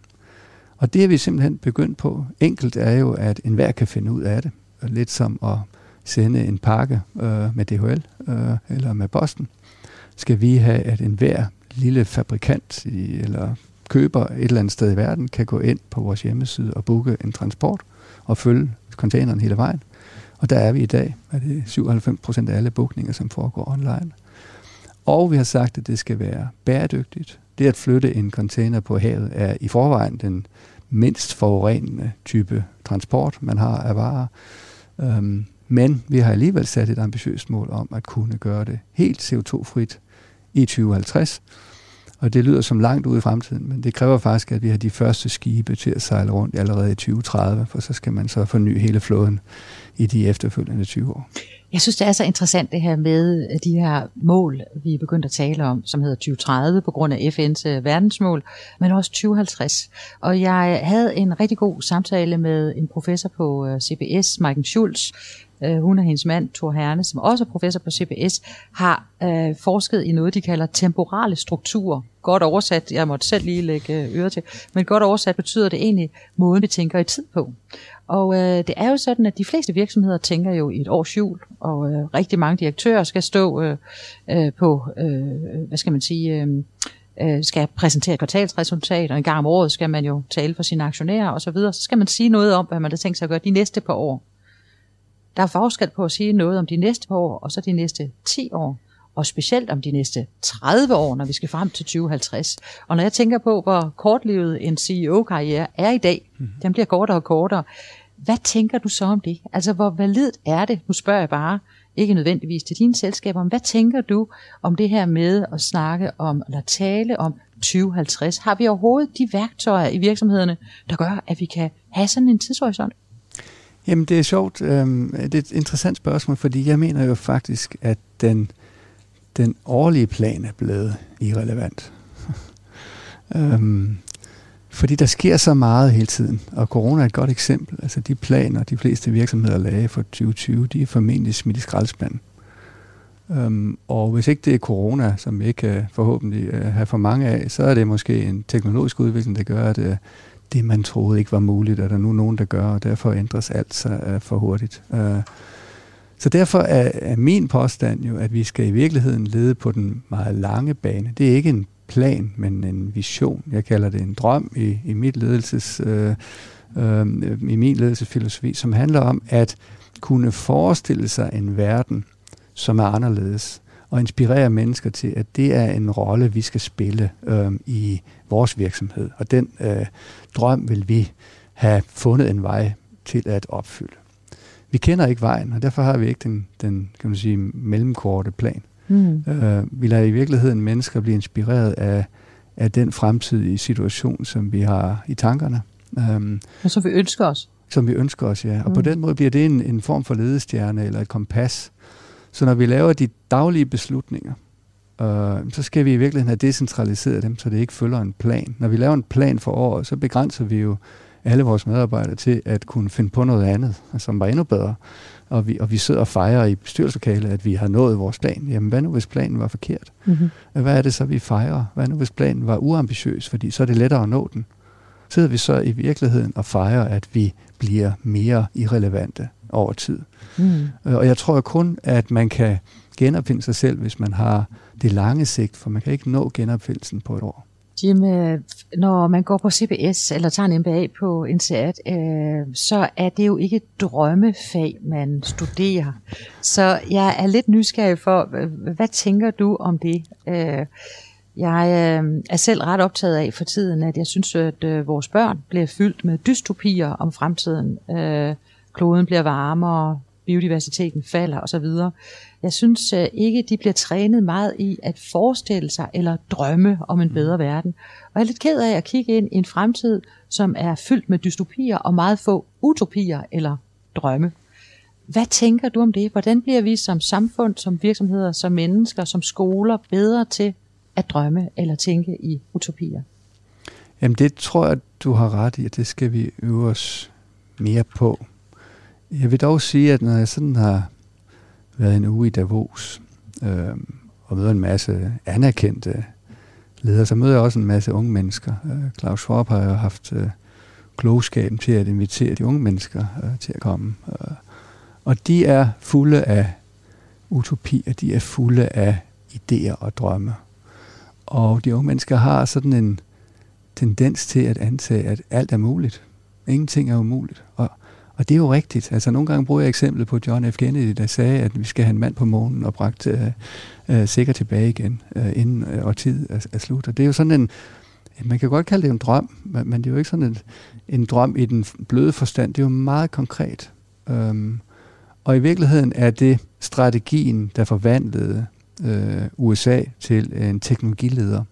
og det er vi simpelthen begyndt på. Enkelt er jo, at enhver kan finde ud af det. Lidt som at sende en pakke øh, med DHL øh, eller med posten. Skal vi have, at enhver lille fabrikant i, eller køber et eller andet sted i verden, kan gå ind på vores hjemmeside og booke en transport og følge containeren hele vejen. Og der er vi i dag. at det 97 procent af alle bookninger, som foregår online. Og vi har sagt, at det skal være bæredygtigt. Det at flytte en container på havet er i forvejen den mindst forurenende type transport, man har af varer. Øhm, men vi har alligevel sat et ambitiøst mål om at kunne gøre det helt CO2-frit i 2050. Og det lyder som langt ude i fremtiden, men det kræver faktisk, at vi har de første skibe til at sejle rundt allerede i 2030, for så skal man så forny hele flåden i de efterfølgende 20 år. Jeg synes, det er så interessant det her med de her mål, vi er begyndt at tale om, som hedder 2030 på grund af FN's øh, verdensmål, men også 2050. Og jeg havde en rigtig god samtale med en professor på øh, CBS, Michael Schulz, øh, hun og hendes mand, Thor Herne, som også er professor på CBS, har øh, forsket i noget, de kalder temporale strukturer. Godt oversat, jeg måtte selv lige lægge øh, øre til, men godt oversat betyder det egentlig måden, vi tænker i tid på. Og øh, det er jo sådan, at de fleste virksomheder tænker jo i et års jul, og øh, rigtig mange direktører skal stå øh, øh, på, øh, hvad skal man sige, øh, øh, skal præsentere et kvartalsresultat, og en gang om året skal man jo tale for sine aktionærer osv., så, videre. så skal man sige noget om, hvad man har tænkt sig at gøre de næste par år. Der er forskel på at sige noget om de næste par år, og så de næste 10 år, og specielt om de næste 30 år, når vi skal frem til 2050. Og når jeg tænker på, hvor kortlivet en CEO-karriere er i dag, mm. den bliver kortere og kortere, hvad tænker du så om det? Altså, hvor validt er det? Nu spørger jeg bare, ikke nødvendigvis til dine selskaber, men hvad tænker du om det her med at snakke om, eller tale om 2050? Har vi overhovedet de værktøjer i virksomhederne, der gør, at vi kan have sådan en tidshorisont? Jamen, det er sjovt. Øhm, det er et interessant spørgsmål, fordi jeg mener jo faktisk, at den, den årlige plan er blevet irrelevant. øhm, fordi der sker så meget hele tiden, og corona er et godt eksempel. Altså de planer, de fleste virksomheder lagde for 2020, de er formentlig smidt i skraldespanden. Øhm, og hvis ikke det er corona, som vi ikke kan forhåbentlig uh, have for mange af, så er det måske en teknologisk udvikling, der gør, at uh, det, man troede ikke var muligt, er der nu nogen, der gør, og derfor ændres alt sig uh, for hurtigt. Uh, så derfor er, er min påstand jo, at vi skal i virkeligheden lede på den meget lange bane. Det er ikke en plan, men en vision. Jeg kalder det en drøm i, i mit ledelses, øh, øh, i min ledelsesfilosofi, som handler om at kunne forestille sig en verden, som er anderledes, og inspirere mennesker til, at det er en rolle, vi skal spille øh, i vores virksomhed. Og den øh, drøm vil vi have fundet en vej til at opfylde. Vi kender ikke vejen, og derfor har vi ikke den, den kan man sige, mellemkorte plan. Mm. Øh, vi lader i virkeligheden mennesker blive inspireret af, af den fremtidige situation, som vi har i tankerne. Um, og som vi ønsker os. Som vi ønsker os, ja. Og mm. på den måde bliver det en, en form for ledestjerne eller et kompas. Så når vi laver de daglige beslutninger, øh, så skal vi i virkeligheden have decentraliseret dem, så det ikke følger en plan. Når vi laver en plan for året, så begrænser vi jo alle vores medarbejdere til at kunne finde på noget andet, som var endnu bedre og vi, og vi sidder og fejrer i bestyrelseslokale, at vi har nået vores plan. Jamen, hvad nu hvis planen var forkert? Mm-hmm. Hvad er det så, vi fejrer? Hvad nu hvis planen var uambitiøs? Fordi så er det lettere at nå den. Sidder vi så i virkeligheden og fejrer, at vi bliver mere irrelevante over tid. Mm. Og jeg tror kun, at man kan genopfinde sig selv, hvis man har det lange sigt, for man kan ikke nå genopfindelsen på et år. Jim, øh, når man går på CBS eller tager en MBA på INSEAD, øh, så er det jo ikke et drømmefag, man studerer. Så jeg er lidt nysgerrig for, hvad tænker du om det? Øh, jeg øh, er selv ret optaget af for tiden, at jeg synes, at øh, vores børn bliver fyldt med dystopier om fremtiden. Kloden bliver varmere, biodiversiteten falder osv. Jeg synes uh, ikke, de bliver trænet meget i at forestille sig eller drømme om en bedre verden. Og jeg er lidt ked af at kigge ind i en fremtid, som er fyldt med dystopier og meget få utopier eller drømme. Hvad tænker du om det? Hvordan bliver vi som samfund, som virksomheder, som mennesker, som skoler bedre til at drømme eller tænke i utopier? Jamen det tror jeg, du har ret i, at det skal vi øve os mere på. Jeg vil dog sige, at når jeg sådan har været en uge i Davos øh, og møder en masse anerkendte ledere, så møder jeg også en masse unge mennesker. Øh, Claus Schwab har jo haft øh, klogskaben til at invitere de unge mennesker øh, til at komme. Øh, og de er fulde af utopier, de er fulde af idéer og drømme. Og de unge mennesker har sådan en tendens til at antage, at alt er muligt. Ingenting er umuligt. Og og det er jo rigtigt. Altså nogle gange bruger jeg eksemplet på John F. Kennedy, der sagde, at vi skal have en mand på månen og bragt uh, uh, sikkert tilbage igen, uh, inden uh, tid er, er slut. Og det er jo sådan en, man kan godt kalde det en drøm, men det er jo ikke sådan en, en drøm i den bløde forstand. Det er jo meget konkret. Um, og i virkeligheden er det strategien, der forvandlede uh, USA til en teknologileder.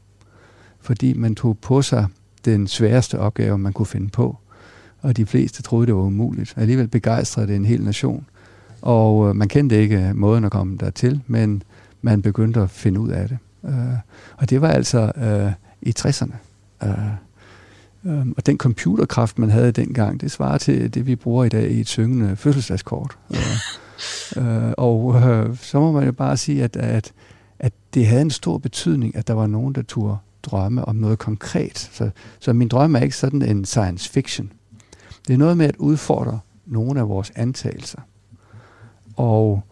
Fordi man tog på sig den sværeste opgave, man kunne finde på og de fleste troede, det var umuligt. Alligevel begejstrede det en hel nation. Og øh, man kendte ikke måden at komme dertil, men man begyndte at finde ud af det. Øh, og det var altså øh, i 60'erne. Øh, øh, og den computerkraft, man havde dengang, det svarer til det, vi bruger i dag i et syngende fødselsdagskort. øh, øh, og øh, så må man jo bare sige, at, at, at det havde en stor betydning, at der var nogen, der turde drømme om noget konkret. Så, så min drøm er ikke sådan en science fiction. Det er noget med at udfordre nogle af vores antagelser. Og,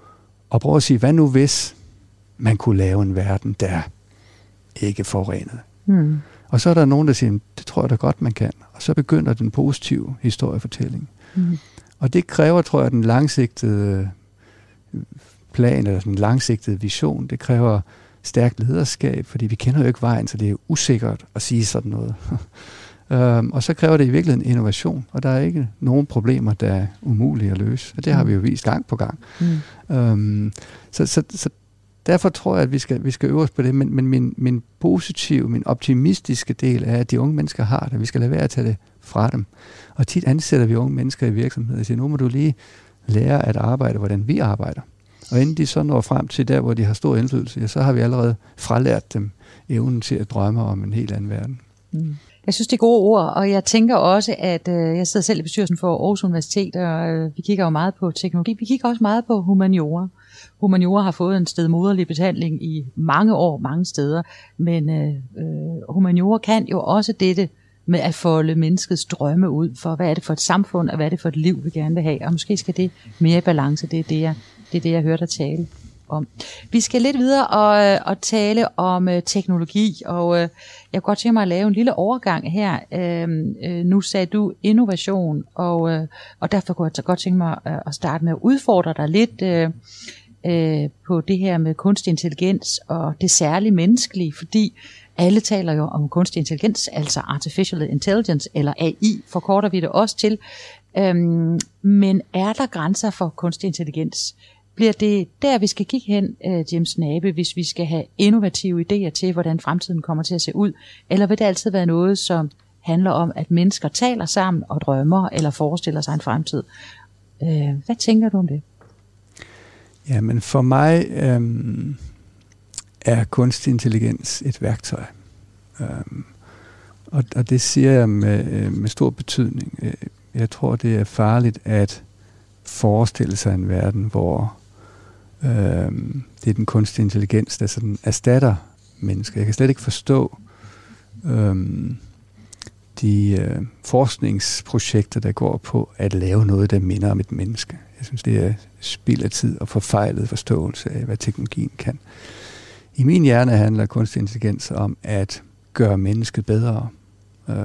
og prøve at sige, hvad nu hvis man kunne lave en verden, der ikke forurenet? Mm. Og så er der nogen, der siger, det tror jeg da godt, man kan. Og så begynder den positive historiefortælling. Mm. Og det kræver, tror jeg, den langsigtede plan, eller den langsigtede vision. Det kræver stærkt lederskab, fordi vi kender jo ikke vejen, så det er usikkert at sige sådan noget. Øhm, og så kræver det i virkeligheden innovation, og der er ikke nogen problemer, der er umulige at løse. Og det har vi jo vist gang på gang. Mm. Øhm, så, så, så derfor tror jeg, at vi skal, vi skal øve os på det, men, men min, min positive, min optimistiske del er, at de unge mennesker har det. Vi skal lade være at tage det fra dem. Og tit ansætter vi unge mennesker i virksomheder og siger, nu må du lige lære at arbejde, hvordan vi arbejder. Og inden de så når frem til der, hvor de har stor indflydelse, ja, så har vi allerede fralært dem evnen til at drømme om en helt anden verden. Mm. Jeg synes, det er gode ord, og jeg tænker også, at øh, jeg sidder selv i bestyrelsen for Aarhus Universitet, og øh, vi kigger jo meget på teknologi. Vi kigger også meget på humaniora. humaniora har fået en stedmoderlig behandling i mange år, mange steder, men øh, øh humaniora kan jo også dette med at folde menneskets drømme ud for, hvad er det for et samfund, og hvad er det for et liv, vi gerne vil have, og måske skal det mere i balance, det er det, jeg, det er det, jeg hørte dig tale om. Vi skal lidt videre og, øh, og tale om øh, teknologi, og øh, jeg kunne godt tænke mig at lave en lille overgang her. Øh, øh, nu sagde du innovation, og, øh, og derfor kunne jeg godt tænke mig at, at starte med at udfordre dig lidt øh, øh, på det her med kunstig intelligens og det særlige menneskelige, fordi alle taler jo om kunstig intelligens, altså artificial intelligence, eller AI forkorter vi det også til. Øhm, men er der grænser for kunstig intelligens? Bliver det der, vi skal kigge hen, øh, James Nabe, hvis vi skal have innovative idéer til, hvordan fremtiden kommer til at se ud? Eller vil det altid være noget, som handler om, at mennesker taler sammen og drømmer eller forestiller sig en fremtid? Øh, hvad tænker du om det? Jamen for mig øhm, er kunstig intelligens et værktøj. Øhm, og, og det siger jeg med, øh, med stor betydning. Jeg tror, det er farligt at forestille sig en verden, hvor øhm, det er den kunstige intelligens, der sådan erstatter mennesker. Jeg kan slet ikke forstå øhm, de øh, forskningsprojekter, der går på at lave noget, der minder om et menneske. Jeg synes, det er spild af tid og forfejlet forståelse af, hvad teknologien kan. I min hjerne handler kunstig intelligens om at gøre mennesket bedre. Øh,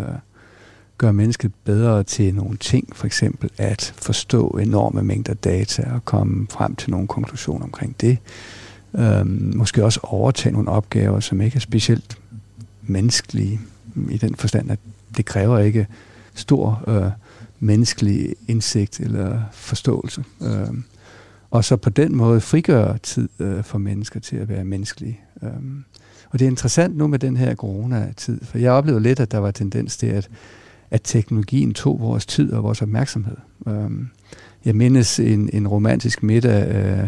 gøre mennesket bedre til nogle ting, for eksempel at forstå enorme mængder data og komme frem til nogle konklusioner omkring det. Øhm, måske også overtage nogle opgaver, som ikke er specielt menneskelige, i den forstand, at det kræver ikke stor øh, menneskelig indsigt eller forståelse. Øh, og så på den måde frigøre tid øh, for mennesker til at være menneskelige. Øhm, og det er interessant nu med den her coronatid, for jeg oplevede lidt, at der var tendens til, at, at teknologien tog vores tid og vores opmærksomhed. Øhm, jeg mindes en, en romantisk middag øh,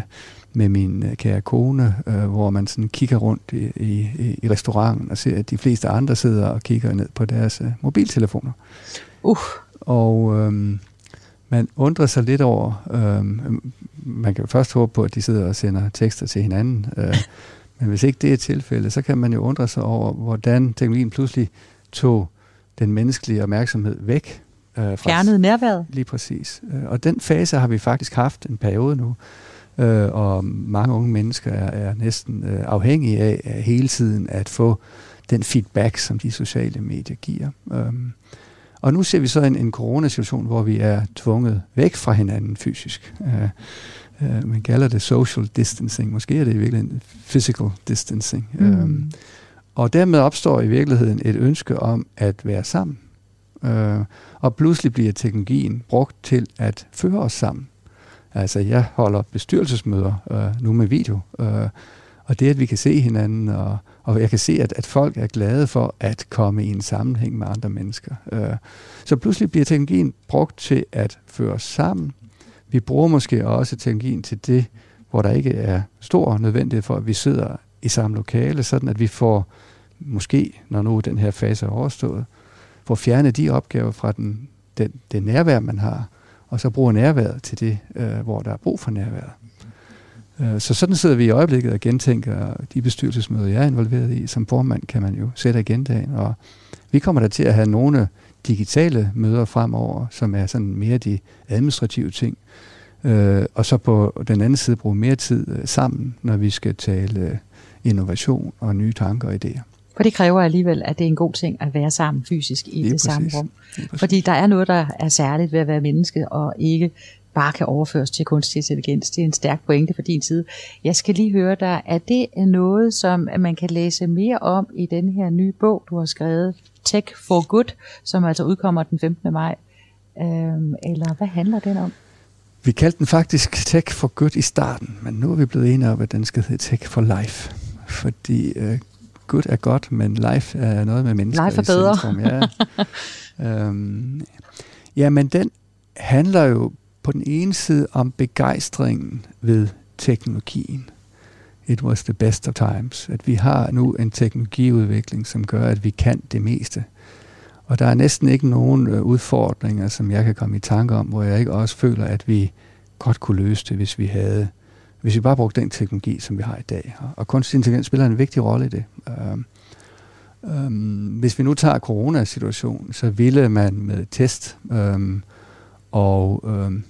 med min øh, kære kone, øh, hvor man sådan kigger rundt i, i, i restauranten og ser, at de fleste andre sidder og kigger ned på deres øh, mobiltelefoner. Uh. Og øhm, man undrer sig lidt over, øhm, man kan jo først håbe på, at de sidder og sender tekster til hinanden, øh, men hvis ikke det er tilfældet, så kan man jo undre sig over, hvordan teknologien pludselig tog den menneskelige opmærksomhed væk. Øh, fra Fjernede nærværet. Lige præcis. Øh, og den fase har vi faktisk haft en periode nu, øh, og mange unge mennesker er, er næsten øh, afhængige af, af hele tiden at få den feedback, som de sociale medier giver. Øh, og nu ser vi så en, en coronasituation, hvor vi er tvunget væk fra hinanden fysisk. Uh, uh, man kalder det social distancing. Måske er det i virkeligheden physical distancing. Mm. Um, og dermed opstår i virkeligheden et ønske om at være sammen. Øh, og pludselig bliver teknologien brugt til at føre os sammen. Altså, jeg holder bestyrelsesmøder øh, nu med video, Øh, og det, at vi kan se hinanden, og, og jeg kan se, at, at folk er glade for at komme i en sammenhæng med andre mennesker. Øh, så pludselig bliver teknologien brugt til at føre os sammen. Vi bruger måske også teknologien til det, hvor der ikke er stor nødvendighed for, at vi sidder i samme lokale, sådan at vi får, måske når nu den her fase er overstået, får fjernet de opgaver fra den, den, det nærvær, man har, og så bruger nærværet til det, øh, hvor der er brug for nærværet. Øh, så sådan sidder vi i øjeblikket og gentænker de bestyrelsesmøder, jeg er involveret i. Som formand kan man jo sætte agendaen, og vi kommer der til at have nogle digitale møder fremover, som er sådan mere de administrative ting. Øh, og så på den anden side bruge mere tid øh, sammen, når vi skal tale innovation og nye tanker og idéer. For det kræver alligevel, at det er en god ting at være sammen fysisk i Lige det præcis. samme rum. Fordi der er noget, der er særligt ved at være menneske, og ikke bare kan overføres til kunstig intelligens. Det er en stærk pointe for din side. Jeg skal lige høre dig, er det noget, som man kan læse mere om i den her nye bog, du har skrevet, Tech for Good, som altså udkommer den 15. maj? Øhm, eller hvad handler den om? Vi kaldte den faktisk Tech for Good i starten, men nu er vi blevet enige om, at den skal hedde Tech for Life. Fordi uh, good er godt, men life er noget med mennesker life er bedre. centrum. Ja. øhm, ja, men den handler jo på den ene side om begejstringen ved teknologien. It was the best of times. At vi har nu en teknologiudvikling, som gør, at vi kan det meste. Og der er næsten ikke nogen øh, udfordringer, som jeg kan komme i tanke om, hvor jeg ikke også føler, at vi godt kunne løse det, hvis vi havde hvis vi bare brugte den teknologi, som vi har i dag. Og, og kunstig intelligens spiller en vigtig rolle i det. Øhm, øhm, hvis vi nu tager coronasituationen, så ville man med test øhm, og øhm,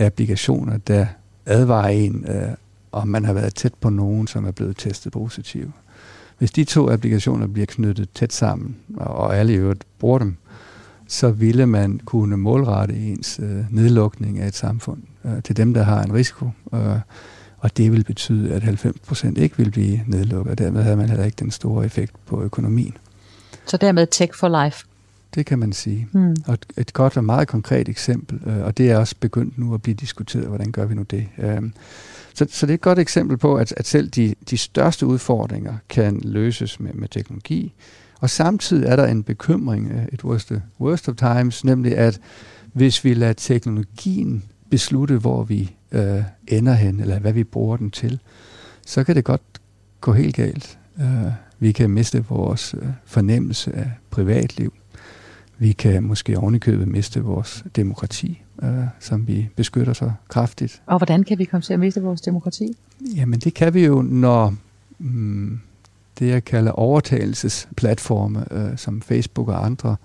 applikationer, der advarer en, øh, om man har været tæt på nogen, som er blevet testet positiv. Hvis de to applikationer bliver knyttet tæt sammen, og alle i øvrigt bruger dem, så ville man kunne målrette ens øh, nedlukning af et samfund øh, til dem, der har en risiko. Øh, og det vil betyde, at 90% ikke vil blive nedlukket, og dermed havde man heller ikke den store effekt på økonomien. Så dermed tech for life? Det kan man sige. Hmm. Og et, godt og meget konkret eksempel, øh, og det er også begyndt nu at blive diskuteret, hvordan gør vi nu det. Øh, så, så det er et godt eksempel på, at, at selv de, de største udfordringer kan løses med, med teknologi, og samtidig er der en bekymring, et worst, worst of times, nemlig at hvis vi lader teknologien beslutte, hvor vi øh, ender hen, eller hvad vi bruger den til, så kan det godt gå helt galt. Øh, vi kan miste vores øh, fornemmelse af privatliv. Vi kan måske ovenikøbet miste vores demokrati, øh, som vi beskytter så kraftigt. Og hvordan kan vi komme til at miste vores demokrati? Jamen det kan vi jo, når mm, det, jeg kalder overtagelsesplatforme, øh, som Facebook og andre,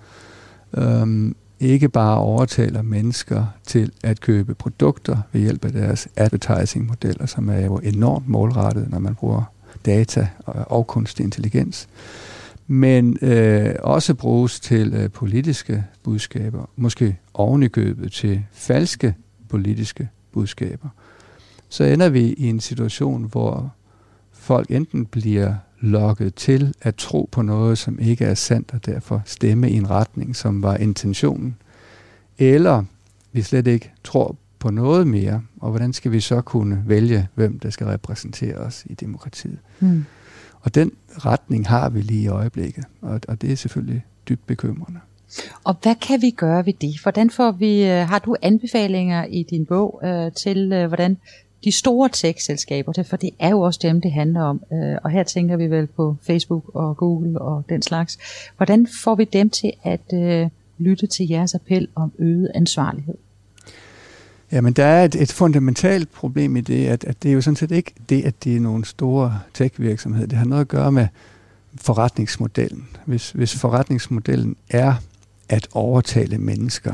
øh, ikke bare overtaler mennesker til at købe produkter ved hjælp af deres advertising-modeller, som er jo enormt målrettet, når man bruger data og kunstig intelligens, men øh, også bruges til øh, politiske budskaber, måske ovenikøbet købet til falske politiske budskaber. Så ender vi i en situation, hvor folk enten bliver lokket til at tro på noget, som ikke er sandt, og derfor stemme i en retning, som var intentionen. Eller vi slet ikke tror på noget mere, og hvordan skal vi så kunne vælge, hvem der skal repræsentere os i demokratiet. Mm. Og den retning har vi lige i øjeblikket, og, og det er selvfølgelig dybt bekymrende. Og hvad kan vi gøre ved det? Hvordan får vi, øh, har du anbefalinger i din bog øh, til, øh, hvordan de store tech-selskaber, for det er jo også dem, det handler om. Øh, og her tænker vi vel på Facebook og Google og den slags. Hvordan får vi dem til at øh, lytte til jeres appel om øget ansvarlighed? Jamen, der er et, et fundamentalt problem i det, at, at det er jo sådan set ikke det, at det er nogle store tech-virksomheder. Det har noget at gøre med forretningsmodellen. Hvis, hvis forretningsmodellen er at overtale mennesker,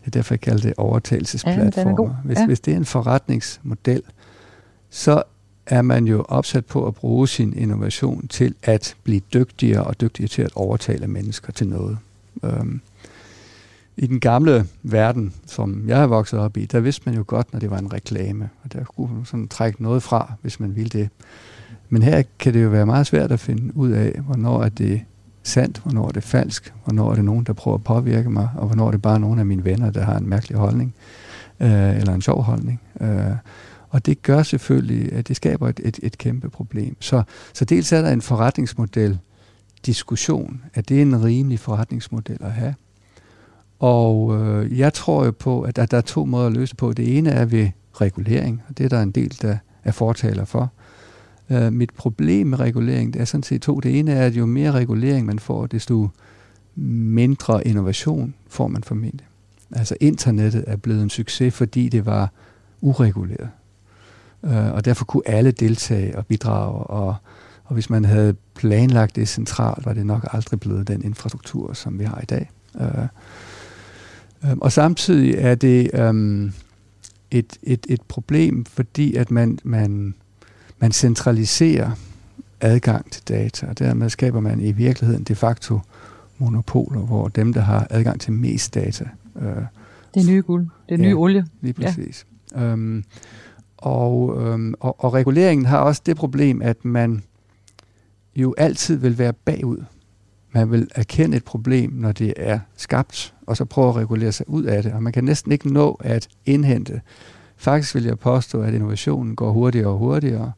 det er derfor, jeg kalder det overtagelsesplatformer. Ja, hvis, ja. hvis det er en forretningsmodel, så er man jo opsat på at bruge sin innovation til at blive dygtigere og dygtigere til at overtale mennesker til noget. Øhm, I den gamle verden, som jeg har vokset op i, der vidste man jo godt, når det var en reklame, og der kunne man sådan trække noget fra, hvis man ville det. Men her kan det jo være meget svært at finde ud af, hvornår er det sandt, hvornår er det falsk, hvornår er det nogen, der prøver at påvirke mig, og hvornår er det bare nogen af mine venner, der har en mærkelig holdning, øh, eller en sjov holdning. Øh, og det gør selvfølgelig, at det skaber et, et, et kæmpe problem. Så, så dels er der en forretningsmodel diskussion, at det er en rimelig forretningsmodel at have. Og øh, jeg tror jo på, at der, der er to måder at løse på. Det ene er ved regulering, og det er der en del, der er fortaler for. Øh, mit problem med regulering, det er sådan set to. Det ene er, at jo mere regulering man får, desto mindre innovation får man formentlig. Altså internettet er blevet en succes, fordi det var ureguleret. Øh, og derfor kunne alle deltage og bidrage, og, og hvis man havde planlagt det centralt, var det nok aldrig blevet den infrastruktur, som vi har i dag. Øh, øh, og samtidig er det øh, et, et, et problem, fordi at man, man man centraliserer adgang til data, og dermed skaber man i virkeligheden de facto monopoler, hvor dem, der har adgang til mest data... Øh, det er nye guld, det er ja, nye olie. lige præcis. Ja. Øhm, og, øhm, og, og reguleringen har også det problem, at man jo altid vil være bagud. Man vil erkende et problem, når det er skabt, og så prøve at regulere sig ud af det. Og man kan næsten ikke nå at indhente. Faktisk vil jeg påstå, at innovationen går hurtigere og hurtigere,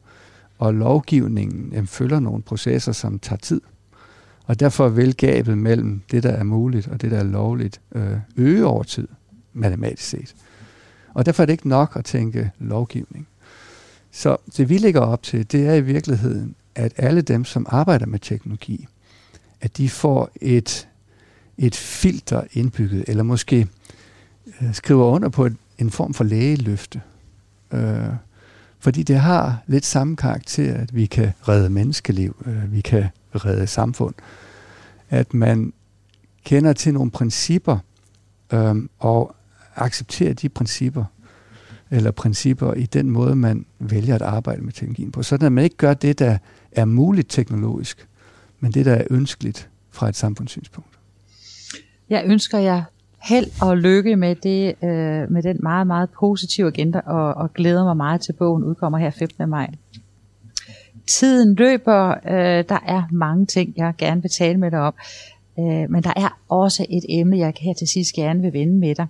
og lovgivningen jamen, følger nogle processer, som tager tid. Og derfor vil gabet mellem det, der er muligt og det, der er lovligt, øh, øge over tid, matematisk set. Og derfor er det ikke nok at tænke lovgivning. Så det vi lægger op til, det er i virkeligheden, at alle dem, som arbejder med teknologi, at de får et, et filter indbygget, eller måske øh, skriver under på et, en form for lægeløfte. Øh, fordi det har lidt samme karakter, at vi kan redde menneskeliv, øh, vi kan redde samfund. At man kender til nogle principper øh, og accepterer de principper, eller principper i den måde, man vælger at arbejde med teknologien på. Sådan at man ikke gør det, der er muligt teknologisk, men det, der er ønskeligt fra et samfundssynspunkt. Jeg ønsker jer held og lykke med, det, øh, med den meget, meget positive agenda, og, og glæder mig meget til bogen udkommer her 15. maj. Tiden løber, øh, der er mange ting, jeg gerne vil tale med dig om, øh, men der er også et emne, jeg her til sidst gerne vil vende med dig,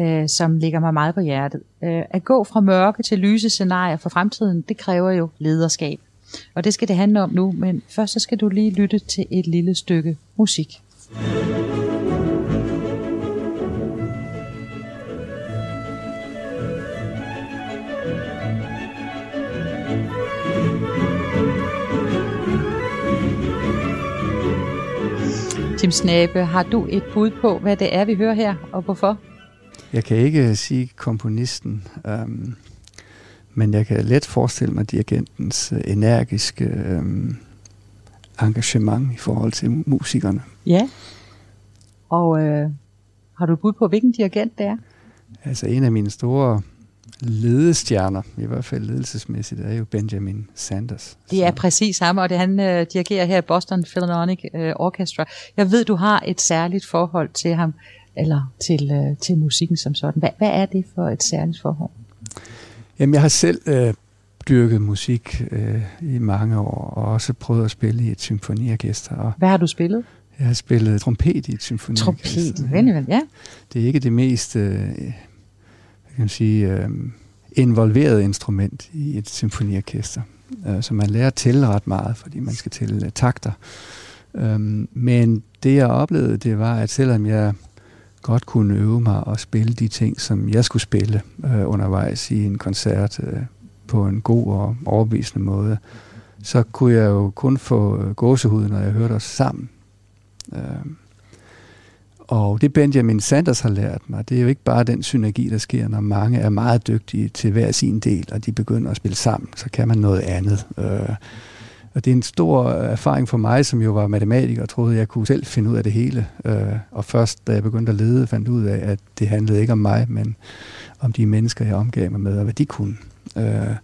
øh, som ligger mig meget på hjertet. Øh, at gå fra mørke til lyse scenarier for fremtiden, det kræver jo lederskab. Og det skal det handle om nu, men først så skal du lige lytte til et lille stykke musik. Tim Snabe, har du et bud på, hvad det er, vi hører her, og hvorfor? Jeg kan ikke sige komponisten, um, men jeg kan let forestille mig dirigentens uh, energiske um, engagement i forhold til musikerne. Ja, og øh, har du et bud på, hvilken dirigent det er? Altså en af mine store ledestjerner, i hvert fald ledelsesmæssigt, er jo Benjamin Sanders. Det er præcis ham, og det han øh, dirigerer her i Boston Philharmonic øh, Orchestra. Jeg ved, du har et særligt forhold til ham, eller til, øh, til musikken som sådan. Hvad, hvad er det for et særligt forhold? Jamen, jeg har selv øh, dyrket musik øh, i mange år, og også prøvet at spille i et symfoniorkester. Og Hvad har du spillet? jeg har spillet trompet i et symfoniorkester. Trompet, vel, ja. Det er ikke det mest øh, kan sige, øh, involveret instrument i et symfoniorkester. Øh, så man lærer at tælle ret meget, fordi man skal tælle øh, takter. Øh, men det jeg oplevede, det var, at selvom jeg godt kunne øve mig og spille de ting, som jeg skulle spille øh, undervejs i en koncert øh, på en god og overbevisende måde, så kunne jeg jo kun få øh, gåsehud, når jeg hørte os sammen. Øh, og det Benjamin Sanders har lært mig, det er jo ikke bare den synergi, der sker, når mange er meget dygtige til hver sin del, og de begynder at spille sammen, så kan man noget andet. Øh, og det er en stor erfaring for mig, som jo var matematiker og troede, at jeg kunne selv finde ud af det hele. Øh, og først, da jeg begyndte at lede, fandt ud af, at det handlede ikke om mig, men om de mennesker, jeg omgav mig med, og hvad de kunne. Øh,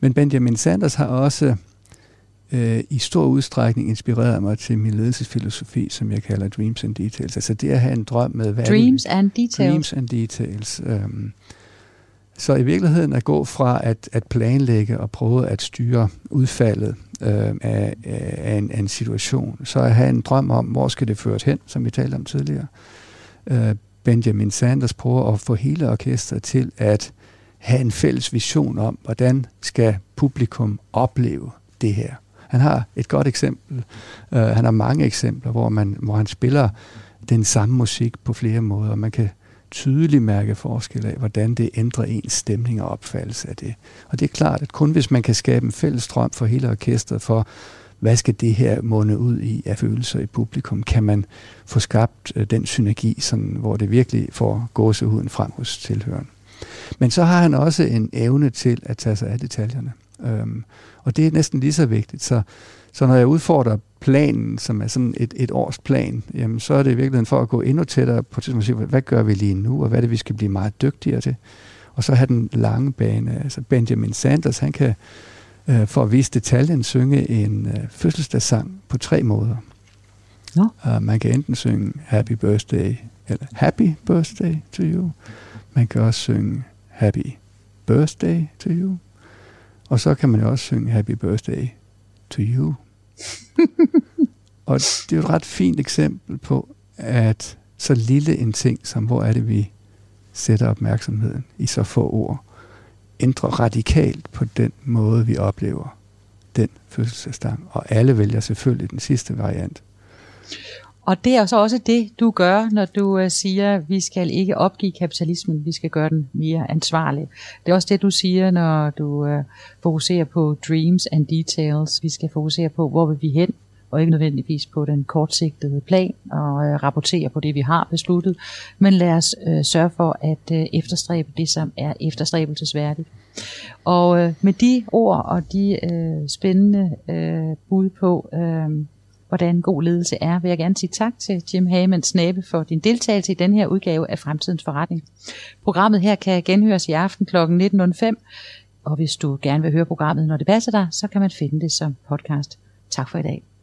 men Benjamin Sanders har også øh, i stor udstrækning inspireret mig til min ledelsesfilosofi, som jeg kalder Dreams and Details. Altså det at have en drøm med... Hvad Dreams and Details. Dreams and Details. Um, så i virkeligheden at gå fra at, at planlægge og prøve at styre udfaldet øh, af, af, en, af en situation, så at have en drøm om, hvor skal det føres hen, som vi talte om tidligere. Øh, Benjamin Sanders prøver at få hele orkestret til at have en fælles vision om, hvordan skal publikum opleve det her. Han har et godt eksempel. Uh, han har mange eksempler, hvor, man, hvor han spiller den samme musik på flere måder. Man kan tydeligt mærke forskel af, hvordan det ændrer ens stemning og opfattelse af det. Og det er klart, at kun hvis man kan skabe en fælles drøm for hele orkestret for, hvad skal det her måne ud i af følelser i publikum, kan man få skabt øh, den synergi, sådan, hvor det virkelig får gåsehuden frem hos tilhøren. Men så har han også en evne til at tage sig af detaljerne. Øhm, og det er næsten lige så vigtigt. Så, så når jeg udfordrer planen, som er sådan et, et års plan, jamen, så er det i virkeligheden for at gå endnu tættere på til at sige, hvad gør vi lige nu, og hvad er det, vi skal blive meget dygtigere til. Og så have den lange bane. Altså Benjamin Sanders, han kan øh, for at vise detaljen synge en øh, fødselsdagssang på tre måder. Nå. Uh, man kan enten synge Happy Birthday, eller Happy Birthday to you. Man kan også synge Happy Birthday to you. Og så kan man jo også synge Happy Birthday to you. og det er jo et ret fint eksempel på, at så lille en ting som, hvor er det, vi sætter opmærksomheden i så få ord, ændrer radikalt på den måde, vi oplever den fødselsdagsdag. Og alle vælger selvfølgelig den sidste variant. Og det er jo så også det, du gør, når du øh, siger, at vi skal ikke opgive kapitalismen, vi skal gøre den mere ansvarlig. Det er også det, du siger, når du øh, fokuserer på dreams and details. Vi skal fokusere på, hvor vil vi hen, og ikke nødvendigvis på den kortsigtede plan og øh, rapportere på det, vi har besluttet. Men lad os sørge for at uh, efterstræbe det, som er efterstræbelsesværdigt. Og øh, med de ord og de øh, spændende øh, bud på, øh, hvordan god ledelse er, vil jeg gerne sige tak til Jim Hagemann Snabe for din deltagelse i den her udgave af Fremtidens Forretning. Programmet her kan genhøres i aften kl. 19.05, og hvis du gerne vil høre programmet, når det passer dig, så kan man finde det som podcast. Tak for i dag.